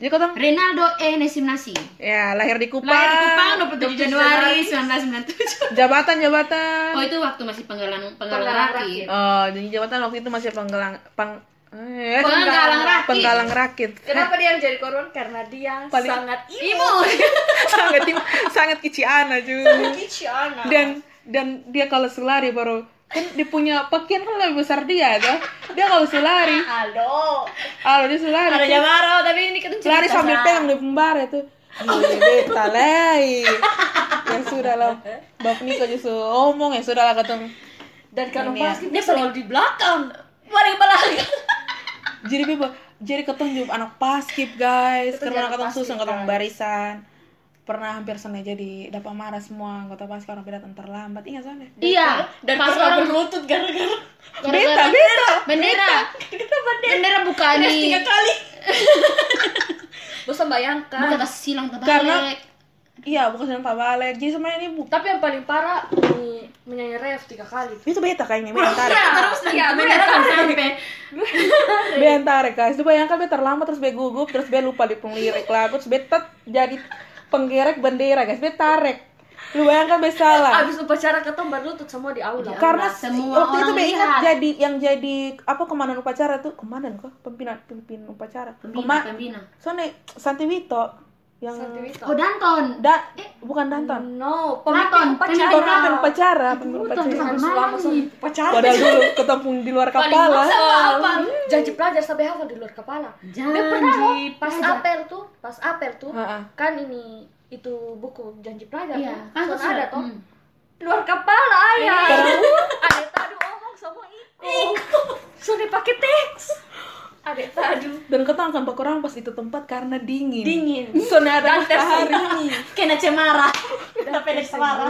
S1: Jadi kotong
S3: Ronaldo Enesim Nasi.
S1: ya lahir di Kupang.
S3: Lahir di Kupang 27 Januari 1997.
S1: Jabatan jabatan.
S3: Oh itu waktu masih penggalan penggalan
S2: Penggalan
S3: rakit.
S1: Oh, jadi jabatan waktu itu masih penggalang peng eh,
S3: Penggalang rakit.
S1: Penggalang rakit.
S2: Kenapa dia yang jadi korban? Karena dia
S1: Paling-
S2: sangat
S3: Ibu. *laughs*
S1: sangat sangat kiciana juga.
S2: Kiciana.
S1: Dan dan dia kalau selari baru kan dia punya pakaian kan lebih besar dia tuh. Dia kalau selari,
S2: Halo.
S1: kalau dia selari,
S3: Ada Jamaro tapi ini kan
S1: lari sambil pegang di pembara tuh. Gile beta lei. Ya sudah lah, Bap Niko justru omong ya sudah lah ketemu.
S2: Dan kalau
S1: ya.
S2: basket dia selalu di belakang. Paling belakang.
S1: Jadi beba, jadi ketemu anak paskip guys, karena ketemu susah
S2: paskib,
S1: ketemu barisan. Pernah hampir sana jadi dapat marah semua anggota paskip karena datang terlambat. Ingat sana?
S3: Iya.
S2: Dan
S3: pas
S2: pernah
S3: orang
S2: berlutut gara-gara
S1: Beta, beta.
S3: bendera. Bendera bukan di
S2: tiga kali. *laughs* Bosan bayangkan.
S3: bukan tas silang terbalik.
S1: Karena- Iya, bukan sedang tak balik. Jadi sebenarnya ini bu
S2: Tapi yang paling parah menyi- menyanyi ref tiga kali.
S1: itu beta kayaknya beta tarik.
S3: terus lagi bendera kan sampai.
S1: Beta tarik guys. Itu bayangkan beta terlambat terus beta gugup terus beta lupa di penglirik lagu terus beta jadi penggerek bendera guys. Beta tarik. Lu bayangkan beta salah.
S2: Abis upacara ketemu berlutut semua di aula.
S1: Karena
S3: Semua
S1: waktu itu
S3: orang
S1: be ingat jadi yang jadi apa komandan upacara tuh komandan kok pimpinan pimpin upacara
S3: Pembina,
S1: Kema-
S3: pembina.
S1: soalnya Santi Wito yang
S2: Santiwito.
S3: Oh Danton.
S1: da eh bukan Danton
S2: No, pemimpin upacara.
S1: pemimpin upacara pemimpin upacara
S3: bukan.
S2: Harus lama sama upacara.
S1: padahal dulu *laughs* ketemu di luar kepala.
S2: Janji pelajar sampai hafal di luar kepala.
S3: Janji
S2: Dia pernah loh, pas apel tuh, pas apel tuh,
S1: Ha-ha.
S2: kan ini itu buku janji pelajar
S3: Iya,
S2: tuh.
S3: kan
S2: ada tuh.
S3: Hmm.
S2: Luar kepala ayah. Ada tadu omong sama Iko. Sudah pakai teks. Ada tadu.
S1: dan pakai orang pas itu tempat karena dingin
S2: Dingin. *laughs* Dan tes
S1: matahari *laughs*
S3: Kena cemara. *laughs* Udah pendek cemara.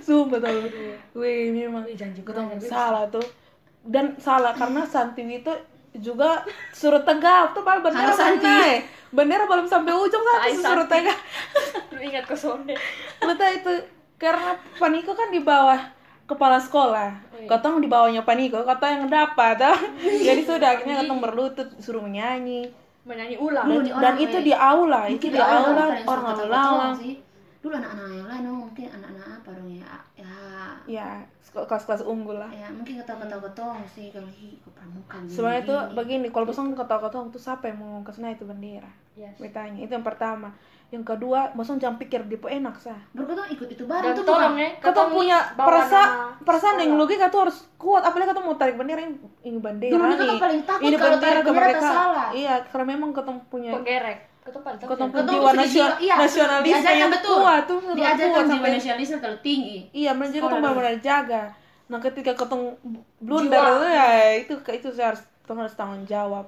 S1: sumpah tau wih memang
S2: janji
S1: ketemu salah tuh dan salah karena Santi Wito juga suruh tegap tuh padahal bendera belum
S3: Santi.
S1: naik bendera belum sampai ujung
S2: Hai,
S1: suruh
S2: Santi.
S1: tegap
S2: Lu ingat ke sonde.
S1: Tahu itu karena Paniko kan di bawah kepala sekolah.
S2: Oh, iya.
S1: Kotong di bawahnya Paniko, kotong yang dapat. *laughs* Jadi sudah akhirnya kotong berlutut suruh menyanyi.
S2: Menyanyi ulang.
S1: Dan, dan
S3: orang,
S1: itu di aula, itu di aula orang
S3: ketawa-ketawa sih. Dulu anak-anak yang lain oh, mungkin anak-anak apa dong ya? Ya,
S1: Ya, kelas-kelas unggul lah.
S3: ya mungkin ketawa-ketawa ketong sih kalau hi ke pramuka gini.
S1: Sebenarnya tuh
S3: gini.
S1: begini, kalau bosong ketawa-ketawa tuh siapa yang mau ke sana itu bendera?
S2: Yes.
S1: Betanya, itu yang pertama. Yang kedua, bosong jangan pikir di enak sah.
S3: Ketong ikut itu bareng
S2: Dan
S3: tuh
S2: tolong ya,
S1: Kata punya perasa perasaan yang logika tuh harus kuat apalagi kata mau tarik bendera ini, ini bendera
S3: Dulu kita paling takut
S1: ini
S3: kalau tarik bendera
S1: kemerdekaan.
S3: tersalah.
S1: iya karena memang ketemu punya
S2: Penggerek. Ketemu paling ya.
S3: Ketong
S1: jiwa
S3: mesti
S1: nasio-
S3: dijiwa- iya,
S1: nasionalisme
S3: diajarkan
S1: yang
S3: betul.
S1: kuat tuh
S3: Diajarkan
S1: kuat
S3: jiwa
S1: sampai
S3: nasionalisme kalau tinggi.
S1: iya menjadi
S3: Sekolah
S1: ketemu
S3: dulu.
S1: benar jaga nah ketika ketemu blunder
S2: Jiwa.
S1: itu ya itu itu saya harus harus tanggung jawab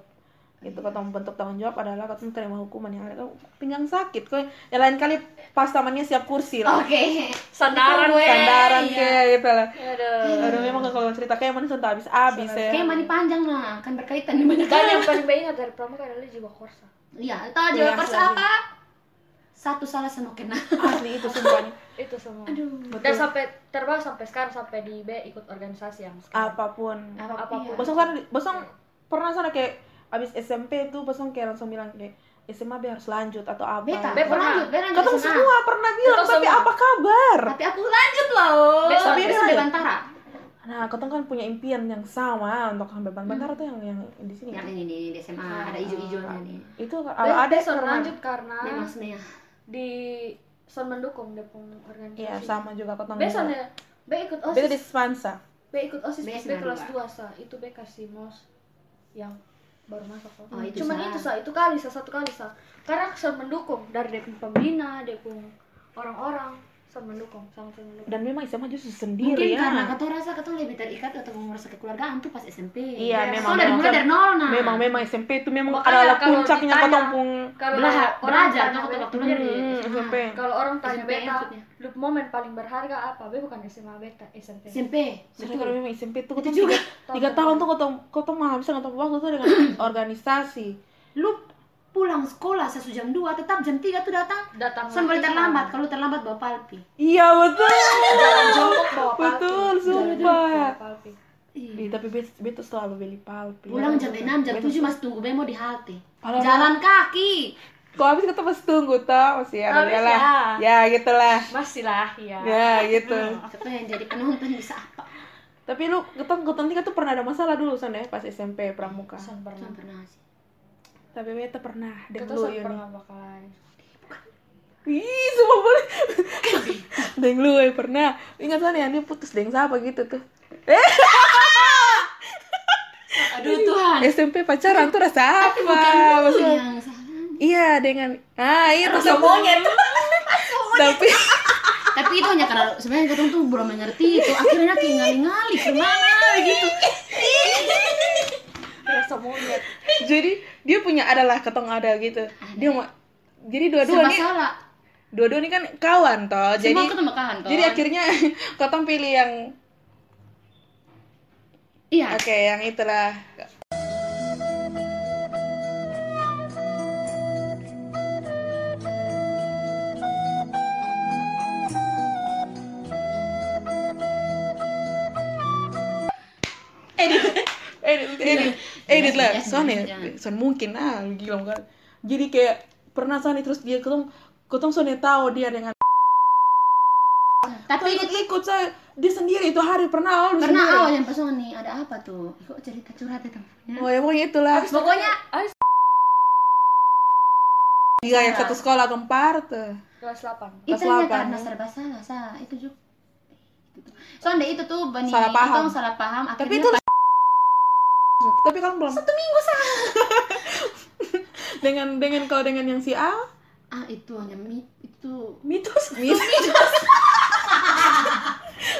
S1: itu ketemu bentuk tanggung jawab adalah ketemu terima hukuman yang ada pinggang sakit kok yang lain kali pas tamannya siap kursi lah
S3: Oke.
S2: Sandaran
S3: Itu gue,
S1: sandaran
S3: iya.
S1: kayak gitu lah
S2: Aduh.
S1: Aduh memang kalau cerita kayak mana sudah habis habis ya.
S3: Kayak mani panjang lah, kan berkaitan di banyak
S2: Dan yang paling ingat dari pramuka adalah jiwa korsa.
S3: Iya, tahu
S1: Iya,
S3: jiwa kors
S1: asli.
S3: apa? Satu salah sama kena. *laughs*
S1: Asli itu sumpahnya.
S2: Itu semua.
S3: Aduh.
S2: Dan sampai terbang sampai sekarang sampai di B ikut organisasi yang sekarang.
S1: Apa
S2: pun. Apa pun.
S3: Iya.
S1: Bosong kan bosong pernah sana kayak abis SMP tuh bosong kayak langsung bilang kayak SMA be harus lanjut atau apa.
S3: Beta,
S2: Be
S3: beta
S2: pernah.
S3: lanjut, beta lanjut
S1: Ketemu semua pernah bilang
S2: Ketemu
S1: tapi
S2: semua.
S1: apa kabar?
S3: Tapi aku lanjut loh.
S2: Besok,
S3: Besok
S1: besok.
S3: di Bantara.
S1: Nah, ketemu kan punya impian yang sama untuk sampai Bantara tuh yang yang di sini.
S3: Yang ini nih di SMA ada ijo-ijonya nih.
S1: Itu kalau ada
S2: besok
S1: pernah.
S2: lanjut karena
S3: Memang
S2: di Son mendukung dia pun organisasi.
S1: Iya, sama juga ketemu.
S2: Besok ya, B ikut
S1: Beda di
S2: OSIS.
S1: Spansa.
S2: B ikut OSIS
S3: B
S2: B kelas
S3: dua.
S2: 2 sa. Itu B kasih mos yang baru masuk kok.
S3: Oh, itu
S2: Cuman
S3: sa.
S2: itu sa, itu kali sa, satu kali sa. Karena Son mendukung dari dia pun pembina, dia pun orang-orang Son mendukung, sangat Son mendukung.
S1: Dan memang SMA justru
S3: Mungkin
S1: sendiri ya.
S3: karena kata rasa kata lebih terikat atau merasa kekeluargaan tuh pas SMP.
S1: Iya,
S2: Yes.
S1: memang
S3: Soalnya dari
S1: memang
S3: mulai dari nol nah.
S1: memang memang SMP itu memang
S2: Makanya
S1: adalah puncaknya pung
S2: Kalau
S3: Belajar,
S2: orang
S3: belajar waktu
S1: Hmm,
S3: SMA.
S1: SMP.
S2: Kalau orang tanya
S3: SMP
S2: beta. Lu momen paling berharga apa? B bukan SMA beta, SMP.
S3: SMP.
S1: Itu kalau memang SMP tuh ketemu
S3: juga.
S1: tiga, tiga tahun tuh ketemu ketemu habiskan ketemu waktu tuh dengan *clears throat* organisasi.
S3: Lu pulang sekolah sesu jam 2 tetap jam 3 tuh datang.
S2: Datang lagi
S3: terlambat, kalau terlambat bawa palpi.
S1: Iya betul.
S2: Jalan jongkok bawa palpi.
S1: Betul, sumpah. Ih, tapi bet betul selalu beli palpi.
S3: Pulang jam 6, jam. 7 masih tunggu bemo di halte. Jalan kaki.
S1: Kok habis kita pas tunggu tau masih
S2: Habis
S1: dia lah.
S2: ya.
S1: Ya gitulah.
S2: Masih lah ya.
S1: Ya gitu.
S3: Siapa yang jadi penonton bisa apa?
S1: Tapi lu ketong ketong tiga tuh pernah ada masalah dulu sana ya pas SMP pramuka.
S2: San pernah.
S3: Sih.
S1: Tapi beta pernah
S2: Kita
S1: deng lu Yuni.
S2: pernah bakalan.
S1: Ih, semua boleh. *laughs* deng lu ya pernah. Ingat sana ya dia putus deng siapa gitu tuh. Eh, *laughs*
S3: Aduh Tuhan.
S1: SMP pacaran tuh rasa apa?
S3: Lu yang salah.
S1: Iya dengan ah itu
S2: Rasa monyet. *laughs*
S1: tapi
S3: Tapi itu hanya karena sebenarnya kita tuh belum mengerti itu. Akhirnya kayak ngali-ngali ke mana gitu.
S2: Rasa monyet.
S1: jadi dia punya adalah ketong ada gitu. Dia mau jadi dua-dua nih dua-dua nih kan kawan toh. Jadi
S3: Semua ketemu kawan toh.
S1: jadi akhirnya *laughs* ketong pilih yang
S3: Iya.
S1: oke yang itulah. Edit edit edit lah soalnya
S3: jangan.
S1: son mungkin ah gila kan jadi kayak pernah soalnya terus dia ketong ketong soalnya tahu dia dengan
S3: Tapi
S1: ikut ikut saya dia sendiri itu hari pernah awal
S3: pernah
S1: sendiri.
S3: awal yang pas nih ada apa tuh? Kok cerita curhat ya
S1: oh ya pokoknya itulah
S3: Pokoknya
S1: dia yang satu sekolah kempar tuh
S2: Kelas 8.
S3: itu
S1: Kelas
S3: hanya
S1: delapan,
S3: karena
S1: ya.
S3: serba salah, salah itu juga. Itu tuh. Soalnya itu tuh bani
S1: Salah paham.
S3: kita salah paham
S1: tapi
S3: akhirnya
S1: itu tapi kan belum
S3: satu minggu salah. *laughs*
S1: dengan dengan kalau dengan yang si A
S3: Ah itu hanya mi, itu
S2: Mitos.
S1: mitos *laughs*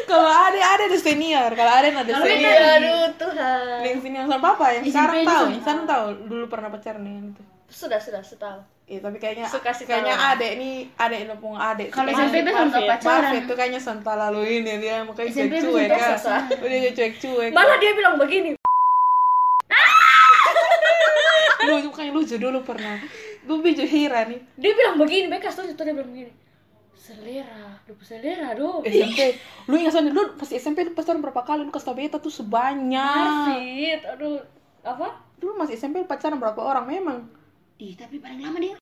S1: kalau ada ada ada senior kalau ada ada senior
S2: Aduh Tuhan.
S1: yang senior sama papa yang sekarang
S3: ini
S1: tahu sekarang tahu dulu pernah pacaran dengan itu
S2: Sudah sudah setahu.
S1: Iya, tapi kayaknya
S2: Suka sih
S1: kayaknya adek nih adek numpung adek.
S3: kalau SMP belum
S2: Marvin.
S3: pacaran.
S1: Marvin tuh kayaknya santa lalu ini dia makanya
S3: SMP
S1: cuek-cuek
S3: belum
S1: kan. Udah cuek-cuek.
S2: Mana dia bilang begini?
S1: Lu makanya lucu dulu pernah. Gue biju hira nih.
S2: Dia bilang begini, Bekas tuh itu dia bilang begini. Selera, lupa selera aduh.
S1: SMP. Lu ingat soalnya lu pas SMP lu pacaran berapa kali lu kasih tau beta tuh sebanyak.
S2: Marvin, aduh. Apa?
S1: Dulu masih SMP lu pacaran berapa orang memang?
S3: Ih, tapi paling lama dia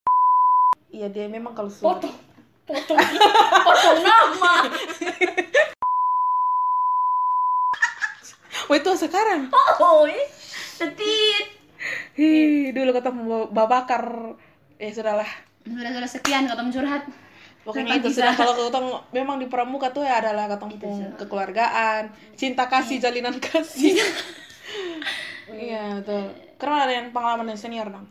S1: Iya dia memang kalau suruh.
S2: Potong. Potong. Potong nama.
S1: Wah itu sekarang.
S2: Oh.
S3: Tetit.
S1: Hi, dulu kata mau babakar. Ya sudahlah.
S3: Sudah sudah sekian kata curhat.
S1: Pokoknya itu sudah kalau ketong memang di pramuka tuh ya adalah ketong pun kekeluargaan, cinta kasih, jalinan kasih. Iya betul. Karena ada yang pengalaman yang senior dong.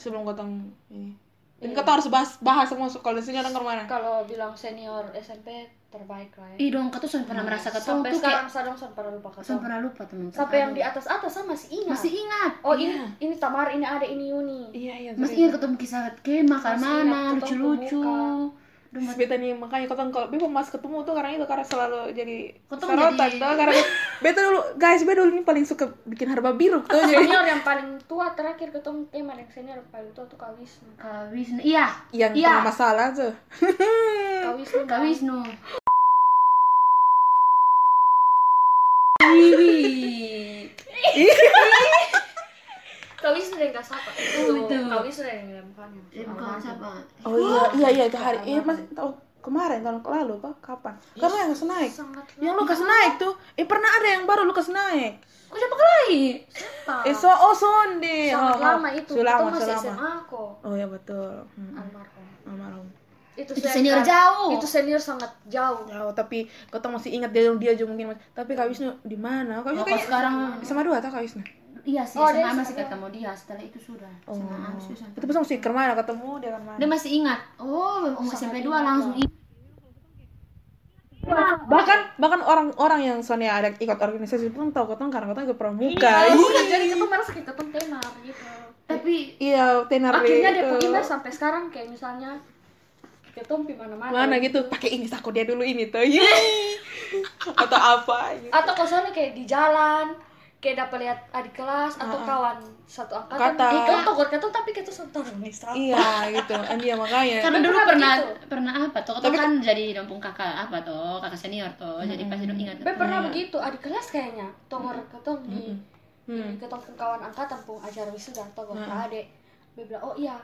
S1: Sebelum ketong ini. Dan ketong harus bahas bahas semua kalau di senior ke mana?
S2: Kalau bilang senior SMP terbaik lah ya.
S3: Ih dong, kau tuh sudah pernah merasa ketemu
S2: Sampai
S3: tuh kayak
S2: sekarang sadang saya pernah lupa
S3: Saya
S2: ketemu.
S3: pernah lupa teman
S2: Sampai yang di atas atas saya masih ingat.
S3: masih ingat
S2: Oh ini ini Tamar, ini ada, ini Yuni.
S1: Iya iya.
S3: masih ingat ketemu kisah kemah kan
S2: Masih
S3: mana lucu-lucu
S1: beta nih makanya ketong kalau beta mas ketemu tuh karena itu karena selalu jadi
S3: Ketong
S1: sorotan
S3: jadi-
S1: tuh karena *laughs* beta dulu guys beta dulu ini paling suka bikin harba biru tuh jadi
S2: Senior yang paling tua terakhir ketemu Kemal yang senior yang paling tua tuh Kak Wisnu.
S3: Kak Wisnu iya
S1: yang
S3: iya
S1: pernah masalah tuh.
S2: Kak *laughs* Wisnu.
S3: Kak Wisnu *laughs*
S2: Wisnu yang gak sapa. Itu
S3: itu.
S2: Kak Wisnu yang nggak mukanya.
S3: Eh, bukan siapa
S1: Oh iya iya iya itu hari iya masih tahu kemarin tahun lalu kok kapan? Karena yang kasih naik. Yang Lukas naik tuh. Eh pernah ada yang baru Lukas naik.
S3: kok siapa kali
S2: lama.
S1: Eh so oh sonde.
S2: Sangat
S1: oh,
S2: lama itu.
S1: Sudah lama,
S2: Kita masih
S1: sudah lama.
S2: SMA kok.
S1: Oh ya betul. Hmm.
S2: Almarhum.
S1: Almarhum.
S2: Itu,
S3: Itu senior jauh.
S2: Itu senior sangat jauh.
S1: Jauh tapi kau masih ingat dia dia juga mungkin masih- tapi Kak Wisnu di mana? Kak Wisnu
S3: Oh,
S1: kayaknya
S3: sekarang
S1: sama dua atau Kak Wisnu?
S3: Iya sih
S2: Oh, dia
S3: SMA
S2: sama
S3: masih ketemu dia setelah itu sudah
S1: Oh.
S3: SMA habis itu
S1: Itu pas masih ke mana ketemu dia kan mana?
S3: dia masih ingat oh oh SMP 2 langsung ingat
S1: bahkan bahkan orang-orang yang soalnya ada ikut organisasi pun tahu ketemu karena ketemu ikut pramuka.
S2: Iya, udah jadi ketemu merasa kayak ketemu tenar gitu.
S3: tapi
S1: Iya, tenar
S2: Akhirnya dia
S1: itu.
S2: email sampai sekarang kayak misalnya ketemu di mana-mana.
S1: mana gitu pakai ini aku dia dulu ini tuh *laughs* atau apa gitu.
S2: Atau kosannya kayak di jalan, kayak dapat lihat adik kelas atau
S1: Ah, ah.
S2: kawan satu angkatan.
S1: Kata-
S2: eh togor kata tapi kita satu nih
S1: iya gitu. Kan dia makanya.
S3: Karena
S2: Tapi
S3: dulu
S2: pernah
S3: pernah
S2: begitu.
S3: pernah apa tuh
S1: Tapi
S3: kan jadi dompung kakak apa tuh kakak senior tuh jadi pasti dong ingat.
S2: Be pernah begitu. Adik kelas kayaknya. Togor ketong di
S1: Hmm.
S2: di ketong pun kawan angkatan pun acara wisuda togor
S1: Hmm.
S2: adek Be bilang oh iya.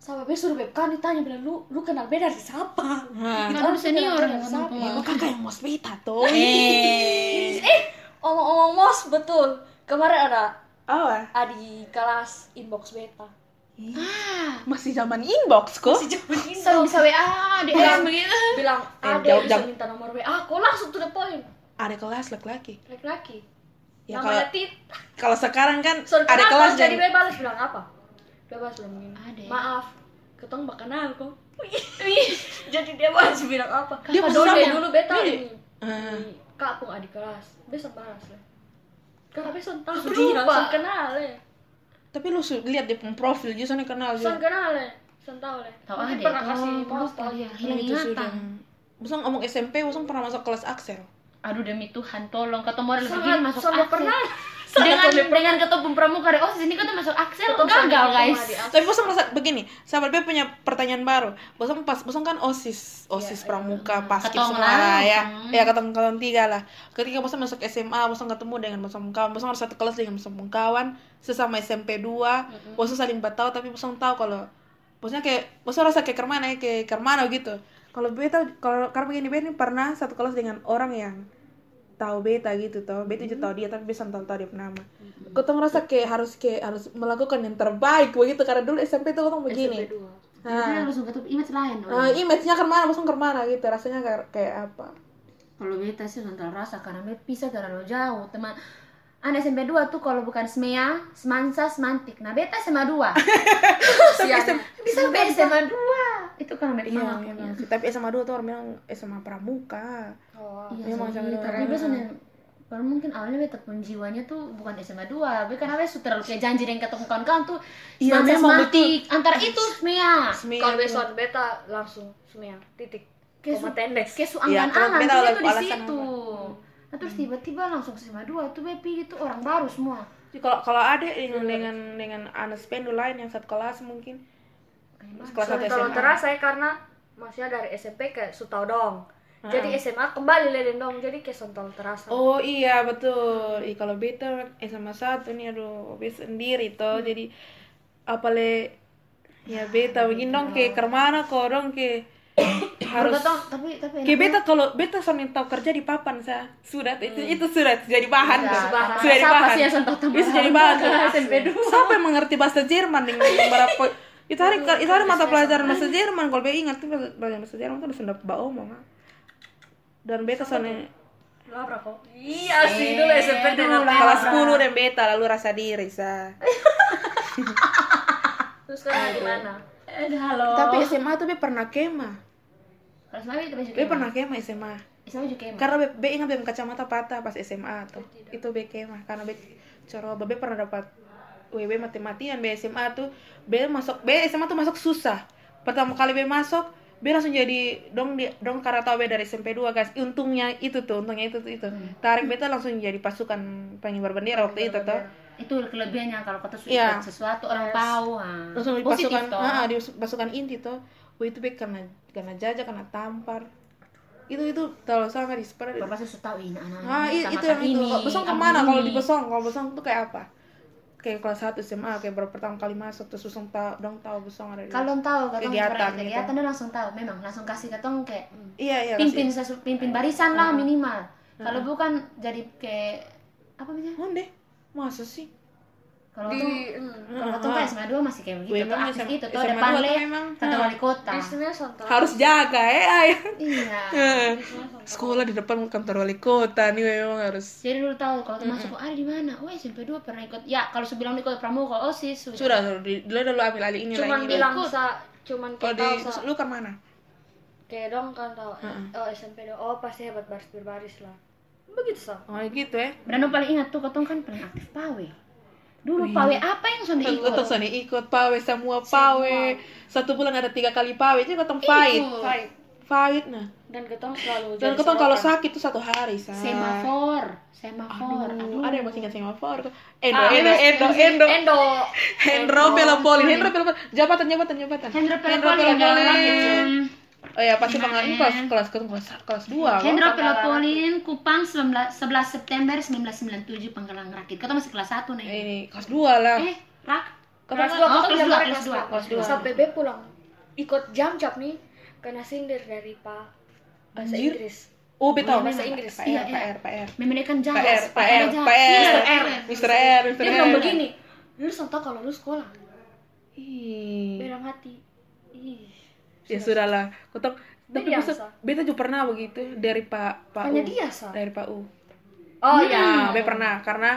S2: Sama Be suruh Be kan ditanya bilang lu lu kenal Be dari siapa?
S1: Nah,
S3: Kan senior
S2: Siapa?
S1: ya, kok kakak yang mau beta tuh
S3: eh. *laughs*
S2: Eh omong-omong mos betul. Kemarin ada
S1: apa?
S2: adik kelas inbox beta.
S3: Ah
S1: masih zaman inbox kok?
S3: Selalu bisa wa di DM begitu.
S2: bilang
S1: Eh, jawab-
S2: bisa minta nomor WA kok langsung to the point.
S1: Ada kelas laki-laki.
S2: Laki-laki.
S1: Ya, kalau-
S2: Tit.
S1: kalau sekarang kan
S2: So,
S1: ada kelas
S2: jadi
S1: yang
S2: Be balas bilang apa? Be balas bilang gini maaf. Ketong bak kenal kok jadi dia balas bilang apa?
S1: Dia
S2: dulu beta
S1: Dia-
S2: ini.
S1: Ah.
S2: Di kapung adik kelas. Besok balas lah. Karena besok tahu dia langsung kenal ya
S1: tapi lu lihat dia punya profil dia sana kenal
S2: langsung
S1: juga
S2: kenal ya langsung tahu lah
S3: tahu
S2: Mungkin
S3: ada
S2: pernah kasih
S3: lupa
S2: tahu
S3: dia
S2: ya.
S3: hilang
S1: itu sudah.
S3: Ingatan
S1: Busang ngomong SMP, Busang pernah masuk kelas Axel.
S3: aduh demi Tuhan tolong. Ketemu
S2: Sangat-
S3: begini masuk Axel.
S2: pernah.
S3: Dengan dengan ketemu pramuka deh oh sini kita masuk Axel
S2: Ketemu
S3: gagal guys
S2: Axel.
S1: Tapi Busang merasa begini, sahabat B punya pertanyaan baru. Busang pas, Busang kan OSIS, OSIS
S2: Iya,
S1: pramuka,
S3: Ketong
S1: semua
S3: lah,
S1: ya.
S3: ketong.
S1: Ya ketemu ketemu tiga lah. Ketika Busang masuk SMA, Busang ketemu dengan Busang kawan. Busang harus satu kelas dengan Busang kawan, sesama SMP 2. Busang saling tahu tapi Busang tahu kalau Busang kayak Busang rasa kayak kermana ya, kayak kermana gitu. Kalau beta kalau karena begini beta ini pernah satu kelas dengan orang yang tahu beta gitu toh beta juga tahu dia tapi bisa tahu tahu dia nama kau tuh ngerasa kayak harus kayak harus melakukan yang terbaik begitu karena dulu SMP tuh kau begini
S2: SMP dua.
S3: Jadi langsung ketemu image lain
S1: nah image-nya ke mana langsung ke mana gitu rasanya kayak kayak apa
S3: Kalau beta sih nonton rasa karena beta pisah terlalu jauh teman. Anak SMP 2 tuh kalau bukan SMEA, Semansa, Semantik. Nah, beta SMA 2.
S2: Sian.
S3: Bisa beta SMA 2. Itu kan beta
S1: iya memang sih. tapi SMA dua tuh orang bilang SMA pramuka.
S2: Oh.
S3: Iya,
S1: Memang SMA
S3: tapi beta soalnya Baru mungkin awalnya beta pun jiwanya tuh bukan SMA 2 Beta karena beta sudah terlalu kayak janji dengan ketemu kawan-kawan tuh
S1: Iya, memang
S3: Semantik Antara itu SMEA
S1: Semia
S2: Kalau besok beta langsung semua titik. Koma tendes.
S3: Kayak su
S1: Iya,
S3: anggan
S1: kalau
S3: angan
S1: beta
S3: tuh di situ. Nah terus tiba-tiba langsung ke SMA 2 Itu Bepi itu orang baru semua.
S1: Jadi kalau kalau ada dengan dengan dengan anak lain yang satu kelas mungkin kelas satu
S2: Kalau
S1: SMA
S2: terasa ya karena maksudnya dari SMP ke Sutau dong. Jadi SMA kembali leden dong. Jadi kayak sontol terasa.
S1: Oh iya betul. Ih, kalau beta SMA satu nih aduh beta sendiri toh. Jadi apale ya beta begini dong ke ke mana kok dong ke *coughs* harus
S3: tapi tapi
S1: Kayak beta kalau beta sambil tahu kerja di papan sa sudah itu itu sudah jadi bahan
S3: Ya,
S1: tuh. sudah jadi bahan bisa jadi bahan tuh. Yang mengerti bahasa Jerman dengan *laughs* berapa itu hari itu hari mata pelajaran bahasa Jerman kalau beta ingat tuh pelajaran bahasa Jerman tuh udah sudah bawa omong dan beta soalnya
S2: Labra kok. Iya sih dulu SMP dengan
S1: kelas 10 dan beta lalu rasa diri sa. *laughs*
S2: Terus sekarang di mana?
S3: Eh, halo.
S1: tapi SMA tuh be pernah kema
S3: itu baju
S1: be pernah kema SMA
S3: SMA juga emang.
S1: karena be, be ingat be kacamata patah pas SMA tuh. Itu be kema karena be coba be pernah dapat WB mati-matian be SMA tuh be masuk be SMA tuh masuk susah. Pertama kali be masuk be langsung jadi dong di dong be dari SMP 2 guys. Untungnya itu tuh untungnya itu tuh itu. Tarik be tuh langsung jadi pasukan pengibar bendera waktu itu tuh.
S3: Itu kelebihannya kalau kata
S1: Iya.
S3: sesuatu orang tahu ah.
S1: langsung di pasukan ah, di pasukan inti tuh. Wah itu be karena karena jajah karena tampar. Itu itu terlalu sangat di
S3: Baru pasti sudah tahu ini anak
S1: Ah, itu yang itu. Besong ke mana kalau di Besong? Kalau Besong tuh kayak apa? Kayak kelas 1 SMA, kayak baru pertama kali masuk terus langsung tahu dong tahu Besong ada.
S3: Kalau tahu katong
S1: Kegiatan
S3: kegiatan,
S1: gitu.
S3: kegiatan dia langsung tahu memang langsung kasih katong kayak
S1: Iya, iya.
S3: pimpin sesu, pimpin barisan lah minimal.
S1: Hmm.
S3: Kalau bukan jadi kayak apa namanya?
S1: kasih. Onde? Masa sih?
S3: Kalau
S2: Di
S3: tuh
S2: hmm.
S3: kalau tuh kayak SMA 2 masih kayak begitu tuh aktif
S1: SMA
S3: itu tuh
S1: SMA
S3: depan
S1: dua tuh
S3: le
S1: memang,
S3: kantor
S1: ah.
S3: wali kota.
S1: Harus jaga ya. ay.
S3: Iya. *laughs*
S1: Sekolah di depan kantor wali kota nih memang harus.
S3: Jadi dulu tahu kalau tuh masuk ah di mana? Oh SMP 2 pernah ikut. Ya kalau sebelum ikut pramuka oh sih sudah.
S1: Sudah, dulu dulu ambil alih ini
S2: Cuman bilang sa, cuman
S1: Kalau di lu ke mana?
S2: Kayak dong kan tahu. Oh SMP dong. Oh pasti hebat baris berbaris lah. Begitu sa.
S1: Oh gitu ya.
S3: Dan paling ingat tuh katong kan paling aktif pawe. Dulu pawe apa yang sudah ikut?
S1: Ketong sana ikut pawe semua pawe. Satu bulan ada tiga kali pawe, jadi ketong fight.
S2: Fight.
S1: pahit nah.
S2: Dan ketong selalu
S1: dan ketong kalau sakit tuh satu hari sa.
S3: Semafor semafor.
S1: Aduh,
S3: aduh
S1: ada yang masih ingat semafor endo
S2: Ah,
S1: endo endo endo.
S2: Endo.
S1: Hendro Pelopolin Hendro Pelopolin jabatan jabatan jabatan.
S3: Hendro
S1: Pelopolin. Oh ya pasti
S3: ya?
S1: kelas kelas kelas kelas kelas dua.
S3: Hendro
S2: Penggalan
S3: Pelopolin Kupang 19, 11 September 1997 Penggalang Rakit Kau masih kelas 1 nih
S1: ini kelas dua lah
S3: eh rak
S2: kelas dua
S3: Oh, kelas dua,
S2: kelas
S3: dua,
S1: kelas dua.
S2: sampai B pulang ikut jam cap nih kena sindir dari pak bahasa
S1: Anjir.
S2: Inggris
S1: oh betul
S2: Bahasa Inggris.
S1: PR
S3: Iya,
S1: PR PR
S3: Memenangkan
S1: PR
S3: jalas
S1: PR
S3: Jalas.
S1: PR
S3: Mr. R
S1: Mr. R Mr.
S2: dia
S1: R
S2: bilang begini lu tau kalau lu sekolah
S1: Ih.
S2: bilang hati
S1: ya sudah lah ketong tapi
S2: biasa.
S1: beta juga pernah begitu dari Pak Pak
S2: hanya
S1: U.
S2: dia sa
S1: dari Pak U
S2: oh
S1: Nah,
S2: ya
S1: beta pernah karena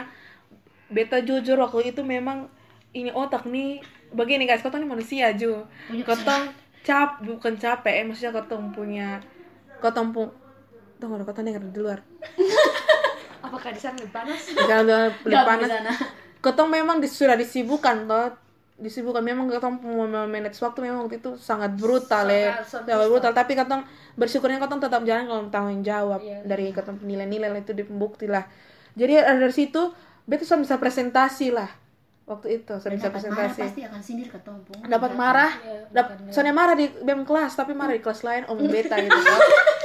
S1: beta jujur waktu itu memang ini otak nih begini guys, ketong ini manusia ju. Ketong cap bukan capek, eh, maksudnya ketong punya ketong pun tunggu dulu, ketong dengar di luar. *laughs*
S2: apakah di sana lebih panas
S1: Jangan udah lebih panas.
S3: di sana.
S1: Ketong memang sudah disibukkan toh. Disibukkan. Memang ketong mau manage waktu memang waktu itu sangat brutal ya.
S2: Sangat- sangat
S1: Sangat brutal, tapi ketong bersyukurnya ketong tetap jalan kalau tanggung jawab
S2: Iya.
S1: dari ketong nilai-nilai itu dibukti lah. Jadi dari situ beta sudah bisa presentasi lah. Waktu itu sudah bisa
S3: dapat marah
S1: presentasi.
S3: pasti akan sindir ke tompong
S1: dapat marah.
S2: Iya,
S1: dap soalnya marah di bem kelas tapi marah di kelas lain om *laughs* beta gitu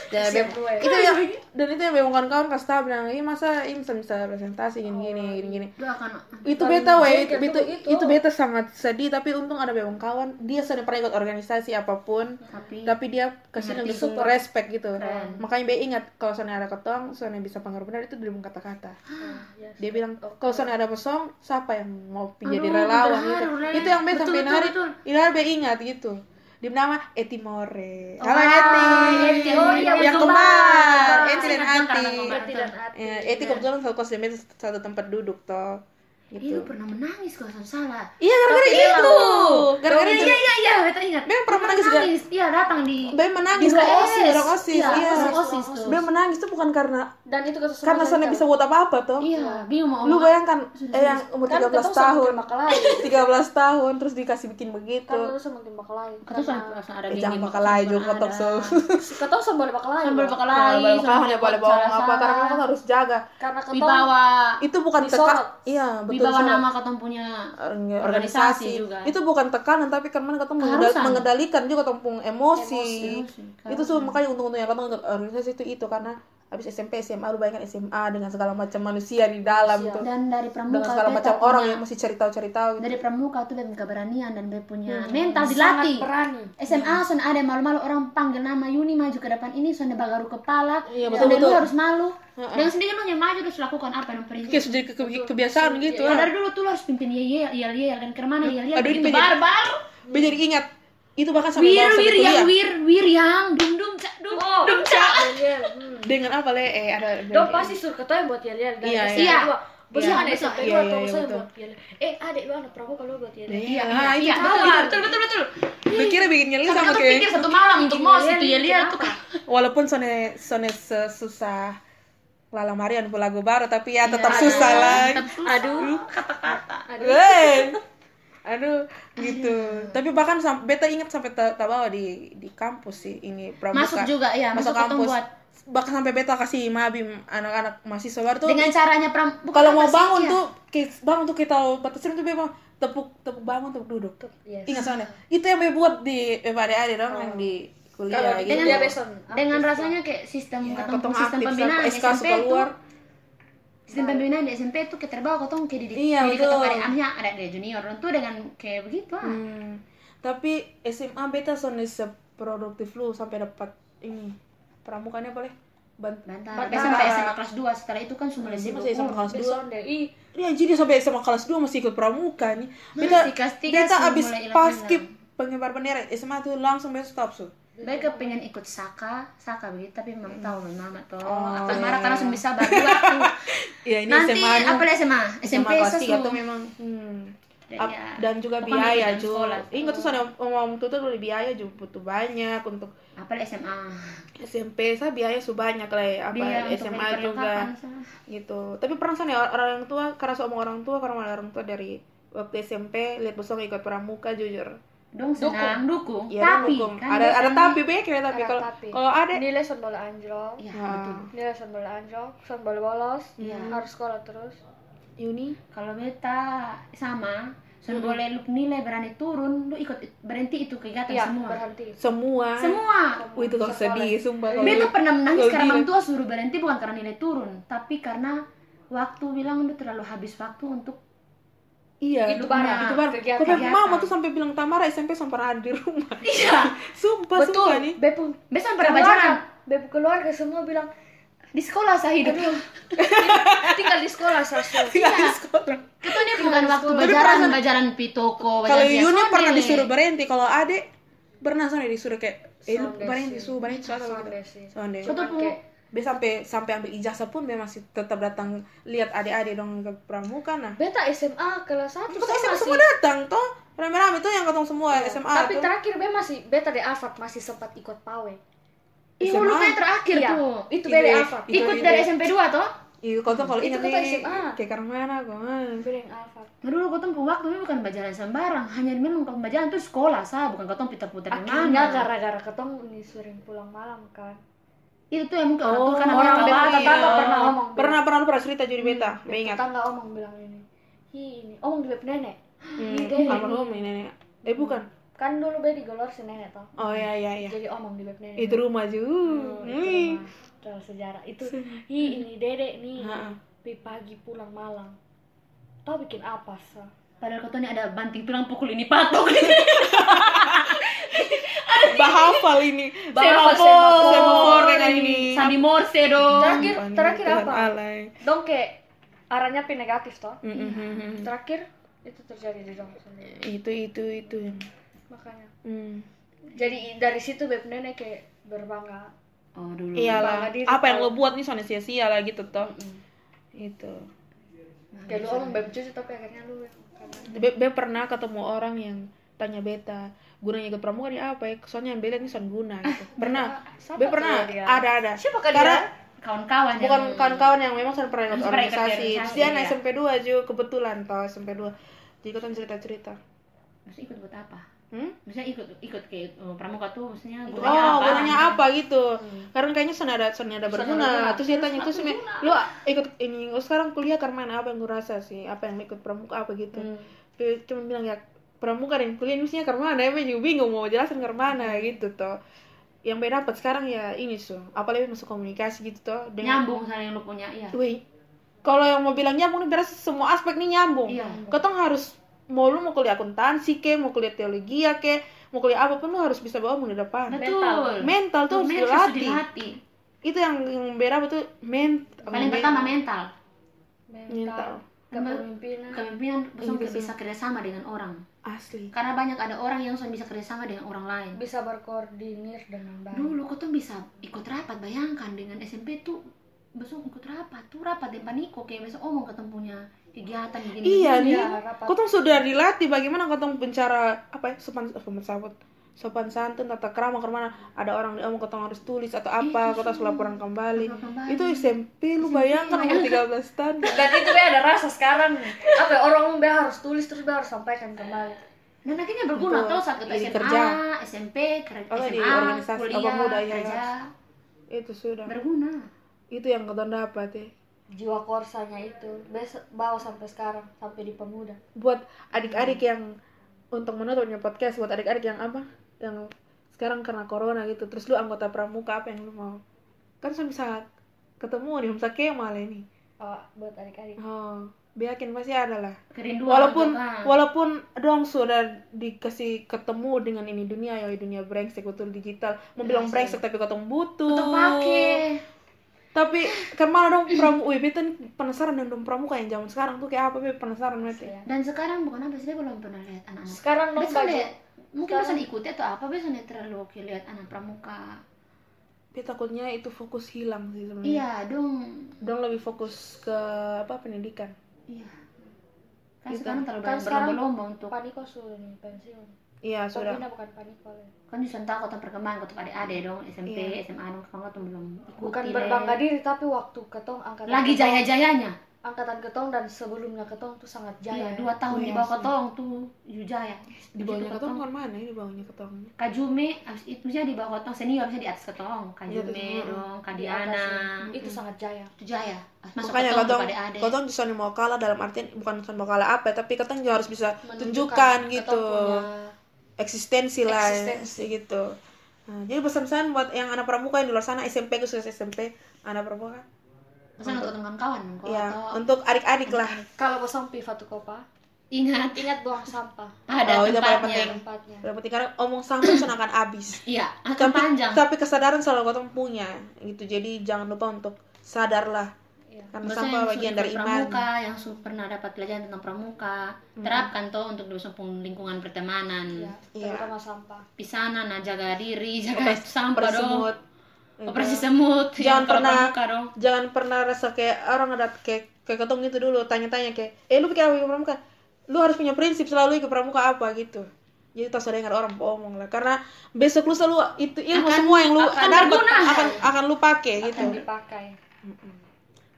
S1: ya bem
S2: Siap gue.
S1: itu *laughs* yang dan itu yang bem kawan-kawan kasih tahu bilang ini masa ini bisa bisa presentasi gini gini gini gini
S3: akan
S1: itu beta weh itu, itu, itu beta sangat sedih tapi untung ada bem kawan dia sudah pernah ikut organisasi apa pun
S3: tapi
S1: tapi dia kasih langsung
S2: support.
S1: respect gitu
S3: Keren.
S1: makanya be ingat kalau soalnya ada ketong soalnya bisa pengaruh benar itu dari kata-kata
S2: Ah, yes.
S1: dia bilang kalau soalnya ada pesong siapa yang mau jadi relawan gitu itu yang be sampai hari
S3: betul.
S1: ini be ingat gitu di nama Eti More halo
S3: Oh,
S1: Eti
S3: Eti. Oh, iya,
S1: yang
S3: Bang.
S1: Eti dan Ati
S3: karena kembar.
S2: Eti dan Ati.
S1: Ya, Eti kebetulan satu kos dengan satu tempat duduk toh
S3: Iya,
S1: gitu
S3: pernah menangis kalau saya salah.
S1: iya gara-gara itu gara-gara
S3: Iya,
S1: itu
S3: iya, iya, iya, beta ingat.
S1: Memang pernah menangis, juga.
S3: Iya, datang di
S1: Be menangis
S3: di
S1: kan
S3: OSIS.
S1: orang osis
S3: Iya,
S1: iya
S3: OSIS tuh.
S1: Menangis tuh bukan karena
S2: dan itu kata
S1: karena soalnya bisa buat apa-apa toh
S3: Iya, bingung mau
S1: lu bayangkan eh yang umur
S2: kan
S1: 13
S2: ketong
S1: tahun
S2: semakin makalai
S1: 13 tahun terus dikasih bikin begitu
S2: kan lu semakin makalai
S3: Atau soalnya langsung ada
S1: Eh,
S3: di
S1: jangan
S3: di-
S1: bakal lain
S3: ada.
S1: juga kotok so *laughs*
S2: ketong sambal makalai
S3: Sambal
S2: Bang.
S3: bakal
S1: Nah,
S3: lain.
S1: kalau kau hanya boleh bohong apa karena
S3: memang
S1: harus jaga
S2: karena
S3: Wibawa
S1: itu bukan
S2: Disorot.
S1: iya betul
S3: Wibawa
S1: sorot.
S3: nama ketong punya
S1: Orga-
S3: organisasi
S1: organisasi
S3: juga.
S1: itu bukan tekanan tapi karena
S3: Keharusan.
S1: mengendalikan juga ketemu emosi,
S3: Emosi,
S1: itu tuh makanya untung-untungnya ketemu organisasi itu itu karena habis SMP SMA lu bayangkan SMA dengan segala macam manusia di dalam tuh.
S3: Dan dari pramuka
S1: dengan segala macam orang yang masih cerita-cerita gitu.
S3: Dari pramuka tuh beta keberanian dan beta punya
S1: Hmm.
S3: mental
S2: sangat
S3: dilatih.
S2: berani.
S3: SMA son ada malu-malu orang panggil nama Yuni maju ke depan ini son bagaru kepala.
S1: Iya,
S3: son
S1: betul,
S3: lu
S1: betul.
S3: harus malu. Dengan sendiri lu yang maju terus lakukan apa yang perintah.
S1: Kayak sudah ke- ke- kebiasaan gitu.
S3: Ya, dari dulu tuh lu harus pimpin ye ye yel yel dan ke mana yel yel
S1: Aduh, ini
S3: bikin
S1: pengen-
S3: barbar.
S1: Be jadi ingat itu bahkan sampai
S3: wir wir yang wir wir yang dum dum cak dum
S2: oh.
S3: dum cak
S2: yel hmm.
S1: dengan apa le? Eh ada
S2: dong pasti suruh ketanya buat yel yel dan
S1: Iya,
S3: iya.
S2: dua bos
S1: Iya,
S2: ada. SMP
S1: Iya,
S2: dua
S1: iya,
S2: atau
S1: iya,
S2: saya buat yel eh adek lu anak pramuka lu buat yel
S1: iya
S3: iya
S1: ah,
S3: iya. betul betul betul betul
S1: Gue kira bikin
S3: Sampai
S1: sama kayak
S3: pikir satu malam untuk mos itu yel yel tuh kan
S1: walaupun sone sone susah Lala Marian pun lagu baru tapi ya tetap
S3: Iya,
S1: susah lah.
S3: Aduh. Kata-kata.
S1: Weh. Aduh gitu. Tapi bahkan sam- beta ingat sampai tak bawa di di kampus sih ini pramuka.
S3: Masuk juga ya
S1: masuk
S3: masuk
S1: kampus.
S3: buat.
S1: Bahkan sampai beta kasih mabim anak-anak mahasiswa baru tuh.
S3: Dengan caranya pram
S1: kalau mau bangun
S3: iya.
S1: tuh bangun tuh kita batasin tuh bebas tepuk tepuk bangun tepuk duduk.
S2: Yes.
S1: ingat soalnya. Itu yang be buat di eh, adik-adik dong yang di kuliah gitu.
S2: Beson
S3: dengan rasanya kayak sistem
S1: Ya,
S3: ketemu
S1: ketemu
S3: sistem pembinaan SMP
S1: keluar
S3: sistem pembinaan di SMP itu kayak terbawa ketemu kayak di
S1: Iya,
S3: di ketemu
S1: betul.
S3: ada amnya ada di junior tuh dengan kayak begitu ah
S1: Hmm. Tapi SMA beta soalnya seproduktif lu sampai dapat ini pramukanya boleh bant
S3: Bantar.
S2: Bantar.
S3: SMP SMA kelas 2 setelah itu kan sudah sibuk
S1: masih SMA kelas dua.
S2: beson deh ih
S1: Iya anjir dia sampai SMA kelas 2 masih ikut pramuka nih. Beta
S3: Masih kelas tiga
S1: beta
S3: sih
S1: abis pas skip pengibar bendera SMA tuh langsung beta stop su.
S3: Mereka pengen ikut Saka, Saka begitu tapi memang tahu memang tuh
S1: Oh,
S3: akan
S1: iya.
S3: marah karena sudah bisa bagi waktu. *laughs*
S1: Iya ini
S3: Nanti
S1: SMA nya
S3: apa lah SMA?
S1: SMA
S3: SMP
S1: kelas 3
S3: sesu.
S1: tuh memang hmm.
S3: Dan
S1: Ap-
S3: ya,
S1: dan juga biaya juga. Ingat tuh soalnya ngomong tuh tuh biaya juga butuh banyak untuk
S3: apa SMA?
S1: SMP saya biaya su banyak lah ya, apa
S3: Biaya
S1: SMA juga gitu tapi pernah sana ya orang tua karena sama orang tua karena orang tua dari waktu SMP lihat besok ikut pramuka jujur
S3: dong senang. Dukung,
S1: Iya,
S3: tapi
S1: dukung.
S3: kan
S1: ada ada
S3: kan-
S1: tapi be kayak tapi kalau kalau ada
S2: nilai son bola anjlok.
S3: Iya,
S1: Nah.
S3: betul.
S2: nilai son bola anjlok son bola bolos
S3: Iya.
S2: harus sekolah terus.
S1: Uni?
S3: Kalau beta sama, sudah boleh lu nilai berani turun, lu ikut berhenti itu kegiatan
S2: iya
S3: semua.
S2: berhenti.
S1: Semua.
S3: Semua.
S1: Wih, itu kalau sedih sumpah kalau
S3: Beta pernah menangis
S1: kalau
S3: karena orang tua suruh berhenti bukan karena nilai turun, tapi karena waktu bilang lu terlalu habis waktu untuk
S1: Iya,
S2: Itu barang,
S1: Itu barang.
S2: kegiatan.
S1: Tapi
S3: Kegiatan.
S1: mama tuh sampai bilang Tamara SMP sampai pernah ada di rumah. *laughs*
S3: iya.
S1: Sumpah,
S2: betul
S1: sumpah nih.
S2: bepu
S3: Besok pernah
S2: keluarga
S3: pacaran
S2: bepu keluarga semua bilang
S3: di sekolah saya hidup. *laughs*
S2: tinggal di sekolah sasu *laughs*
S1: Tinggal di sekolah.
S3: Itu ini bukan waktu bajaran, bajaran pitoko,
S1: Kalau Yuni pernah disuruh berhenti, kalau Ade pernah sana disuruh kayak eh lu berhenti suruh berhenti soalnya
S2: Sonde
S1: gitu.
S2: sih.
S1: Be sampai sampai ambil ijazah pun be masih tetap datang lihat adik-adik dong ke pramuka nah.
S2: beta SMA kelas 1
S1: Kota SMA semua datang toh. Rame-rame tuh yang ketemu semua SMA
S2: Iya. tapi
S1: tuh.
S2: terakhir be masih beta di Alfat masih sempat ikut pawe
S3: Ih,
S1: SMA.
S3: lu kayak terakhir
S2: Iya,
S3: tuh.
S2: itu
S1: Ide-
S2: beda Alfat
S1: Itu
S3: Ikut
S1: ide.
S3: dari SMP 2 toh?
S1: Iya, kau tuh kalau
S2: Itu
S1: ingat nih
S2: SMA.
S1: kayak karena mana kau.
S2: beda yang Alfat
S3: Nah, dulu kotong pun waktu ini bukan bajaran sembarang, hanya memang kalau bajaran tuh sekolah sah, bukan kotong putar-putar di
S2: akhirnya
S3: mana.
S2: gara-gara ketemu ini sering pulang malam kan
S3: Itu tuh yang mungkin orang tua kan
S2: orang beta
S3: khawatir.
S2: tetangga pernah ngomong
S1: Pernah pernah lu pernah cerita jadi beta,
S2: Hmm,
S1: ingat.
S2: tetangga omong bilang ini hi ini omong di beb nenek
S1: Hmm, almarhum ini nenek. Eh bukan.
S2: kan dulu be di golor si nenek toh
S1: Oh iya iya iya.
S2: jadi omong di beb nenek
S1: Itu rumah juga.
S2: Hmm, itu
S1: Wih.
S2: rumah. Terus sejarah itu hi ini dedek nih pi pagi pulang malam tau bikin apa sah
S3: Padahal kotong ini ada banting tulang pukul ini patok. *laughs*
S1: Bahafal ini.
S2: Bahafal
S1: Semafor,
S2: semafor.
S1: dengan ini.
S3: Sandi Morse dong.
S2: terakhir terakhir apa
S1: alay.
S2: dong kayak arahnya pi negatif toh
S1: Mm, mm, mm,
S2: terakhir itu terjadi di dong
S1: Itu itu itu.
S2: makanya
S1: Hmm.
S2: jadi dari situ beb nenek kayak berbangga
S3: Oh, dulu.
S1: Iyalah.
S2: Diri
S1: Apa yang lo buat nih soalnya sia-sia lah gitu toh. Itu.
S2: kayak lu omong beb cuci tapi akhirnya lu yang karena
S1: Be, be pernah ketemu orang yang tanya beta gunanya ikut pramuka ini apa ya soalnya yang beda ini son guna gitu pernah be
S2: tuh
S1: pernah
S2: dia?
S1: ada ada
S2: siapa kan
S1: karena
S3: Kawan-kawan yang
S1: bukan kawan-kawan yang memang sudah pernah ikut organisasi terus dia anak
S3: iya.
S1: SMP 2 juga kebetulan toh SMP 2 jadi ikutan cerita-cerita
S3: Maksudnya ikut buat apa?
S1: hmm?
S3: Maksudnya ikut ikut ke uh, pramuka tuh maksudnya
S1: Oh,
S3: gunanya apa?
S1: gunanya apa gitu? Karena kayaknya senada senada berguna.
S2: berguna.
S1: Terus dia tanya terus "Me, lu ikut ini lu sekarang kuliah karena? Apa yang gue rasa sih? Apa yang ikut pramuka apa gitu?
S2: Hmm.
S1: Dia cuma bilang ya pramuka dan kuliah ini mestinya karena mana? Emang juga bingung mau jelasin karena mana gitu toh. Yang beda dapat sekarang ya ini so, apalagi masuk komunikasi gitu toh dengan
S3: Nyambung sama yang lu punya, iya.
S1: Wih, kalau yang mau bilang nyambung nih berarti semua aspek nih nyambung.
S3: Iya.
S1: Ketong harus mau lu mau kuliah akuntansi ke, mau kuliah teologi ya ke, mau kuliah apa pun lu harus bisa bawa di depan.
S3: Betul.
S1: Mental tuh harus
S3: Mental harus
S1: dilatih.
S3: dilatih.
S1: Itu yang, yang beda betul men
S3: Paling pertama mental.
S2: mental kepemimpinan
S3: Kepemimpinan langsung bisa kerjasama dengan orang.
S1: Asli.
S3: Karena banyak ada orang yang bisa kerjasama dengan orang lain.
S2: bisa berkoordinir dengan baik
S3: Dulu kau tuh bisa ikut rapat, bayangkan dengan SMP tuh besok ikut rapat tuh rapat di paniko kayak besok omong ketemu punya kegiatan begini
S1: Iya nih.
S2: Iya, rapat.
S1: Kotong sudah dilatih bagaimana kotong bicara apa ya sopan sopan santun sopan santun tata krama ke mana ada orang di omong kotong harus tulis atau apa kotong harus laporan kembali.
S3: Kembali.
S1: Itu SMP lu bayangkan umur 13 tahun. *laughs*
S2: dan itu be ada rasa sekarang apa ya, orang be harus tulis terus be harus sampaikan kembali
S3: Dan akhirnya berguna tuh saat SMA,
S1: kerja.
S3: SMP, kerja,
S1: Oh, di
S3: SMA,
S1: organisasi
S3: kuliah,
S1: apa muda, ya,
S3: kerja,
S1: Itu sudah.
S3: berguna.
S1: Itu yang kotong dapat ya.
S2: jiwa korsanya itu be bawa sampai sekarang sampai di pemuda
S1: buat adik-adik yang untuk menutupnya podcast buat adik-adik yang apa yang sekarang karena corona gitu terus lu anggota pramuka apa yang lu mau? Kan sudah bisa ketemu nih bisa kemal ini.
S2: Oh, buat adik-adik.
S1: Oh yakin pasti ada lah.
S3: Kerinduan
S1: walaupun
S3: ah,
S1: walaupun dong sudah dikasih ketemu dengan ini dunia ya dunia brengsek betul digital. Mau bilang brengsek tapi ketemu butuh
S3: pakai.
S1: tapi ke mana dong pramuka wih beta nih penasaran dengan dong pramuka yang zaman sekarang tuh kayak apa Be? penasaran banget. Ya.
S3: Dan sekarang bukan apa sih, saya belum pernah lihat anak-anak.
S2: sekarang dong baju
S3: mungkin bisa diikuti atau apa biasanya terlalu oke lihat anak pramuka.
S1: Tapi takutnya itu fokus hilang sih sebenarnya.
S3: Iya dong.
S1: Dong lebih fokus ke apa pendidikan.
S3: Iya. Kan
S1: Gitu.
S3: sekarang terlalu
S2: kan
S3: berlomba-lomba untuk
S2: paniko sudah nih pensiun
S1: Iya sudah.
S2: Pokoknya bukan paniko ya.
S3: kan justru tahu kota perkembangan kota adik-adik dong SMP SMA dong kamu tuh belum ikuti
S2: bukan
S3: deh.
S2: berbangga diri tapi waktu ketong angkatan
S3: lagi
S2: ketong-
S3: jaya-jayanya
S2: angkatan ketong dan sebelumnya ketong tuh sangat
S3: Iya,
S2: jaya.
S3: dua tahun di
S1: Iya
S3: bawah ketong tuh Yujaya.
S1: di bawahnya ketong kan mana ini di bawahnya ketong
S3: Kajume, abis itu misalnya di bawah ketong senior, misalnya di atas ketong. Kajume
S1: Iya,
S3: dong,
S2: Di
S3: Kadiana.
S2: Itu sangat jaya.
S3: Itu Jaya. Masuk
S1: makanya
S3: ketong
S1: ketong ketong di sana mau kalah dalam artian bukan sana mau kalah apa tapi ketong juga harus bisa
S2: Menunjukkan
S1: tunjukkan gitu
S2: punya
S1: eksistensi lah
S2: Eksistensi.
S1: gitu nah, jadi pesan-pesan buat yang anak pramuka yang di luar sana SMP khusus SMP anak pramuka
S3: Masa untuk kawan-kawan kok
S1: ya
S3: atau
S1: untuk adik-adik lah
S2: Kalau bosong pi Fatu Kopa,
S3: ingat
S2: ingat buang sampah *laughs*
S3: ada
S1: Oh, itu paling
S3: tempatnya.
S1: penting.
S2: tempatnya.
S1: Yang penting karena omong sampah *clears throat* itu akan habis
S3: Iya, akan
S1: tapi
S3: panjang.
S1: tapi kesadaran selalu ketong punya gitu jadi jangan lupa untuk sadarlah
S2: Iya.
S1: karena
S3: Maksudnya
S1: sampah bagian dari iman
S3: pramuka, yang su- pernah dapat pelajaran tentang pramuka, terapkan tuh untuk dusung lingkungan pertemanan.
S2: Iya,
S1: Iya.
S2: terutama sampah.
S3: Pisana, nah jaga diri, jaga sampah dong. Operasi semut.
S1: Jangan pernah-
S3: dong.
S1: jangan pernah rasa kayak orang ada kayak kayak ketong gitu dulu tanya-tanya kayak eh lu pikir apa ikut pramuka lu harus punya prinsip selalu ikut pramuka apa gitu jadi tak usah dengar orang ngomong lah karena besok lu selalu itu ilmu
S3: Akan-
S1: semua yang lu
S3: akan
S1: dapat akan akan lu pakai gitu
S2: Akan dipakai.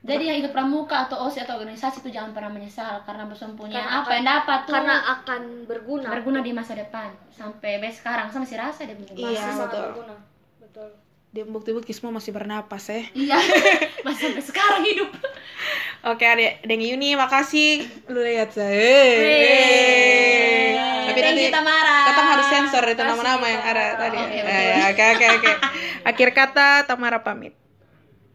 S3: Jadi yang ikut pramuka atau OSI atau organisasi itu jangan pernah menyesal karena bosan punya
S2: Karena
S3: apa
S2: akan-
S3: yang dapat tuh
S2: Karena akan berguna.
S3: berguna di masa depan sampai besok sekarang sama si rasa dia berguna.
S1: Iya,
S2: Masih sangat
S1: betul.
S2: berguna. Betul.
S1: Dia bukti-bukti semua masih bernapas ya
S3: Iya, *laughs* masih sampai sekarang hidup.
S1: oke adik Dengi Yuni makasih lu lihat saya
S3: Yeay.
S1: tapi nanti
S3: Tamara.
S1: Kita harus sensor itu nama-nama yang ada tadi. Eh, ya, Oke, oke, oke. Akhir kata Tamara pamit.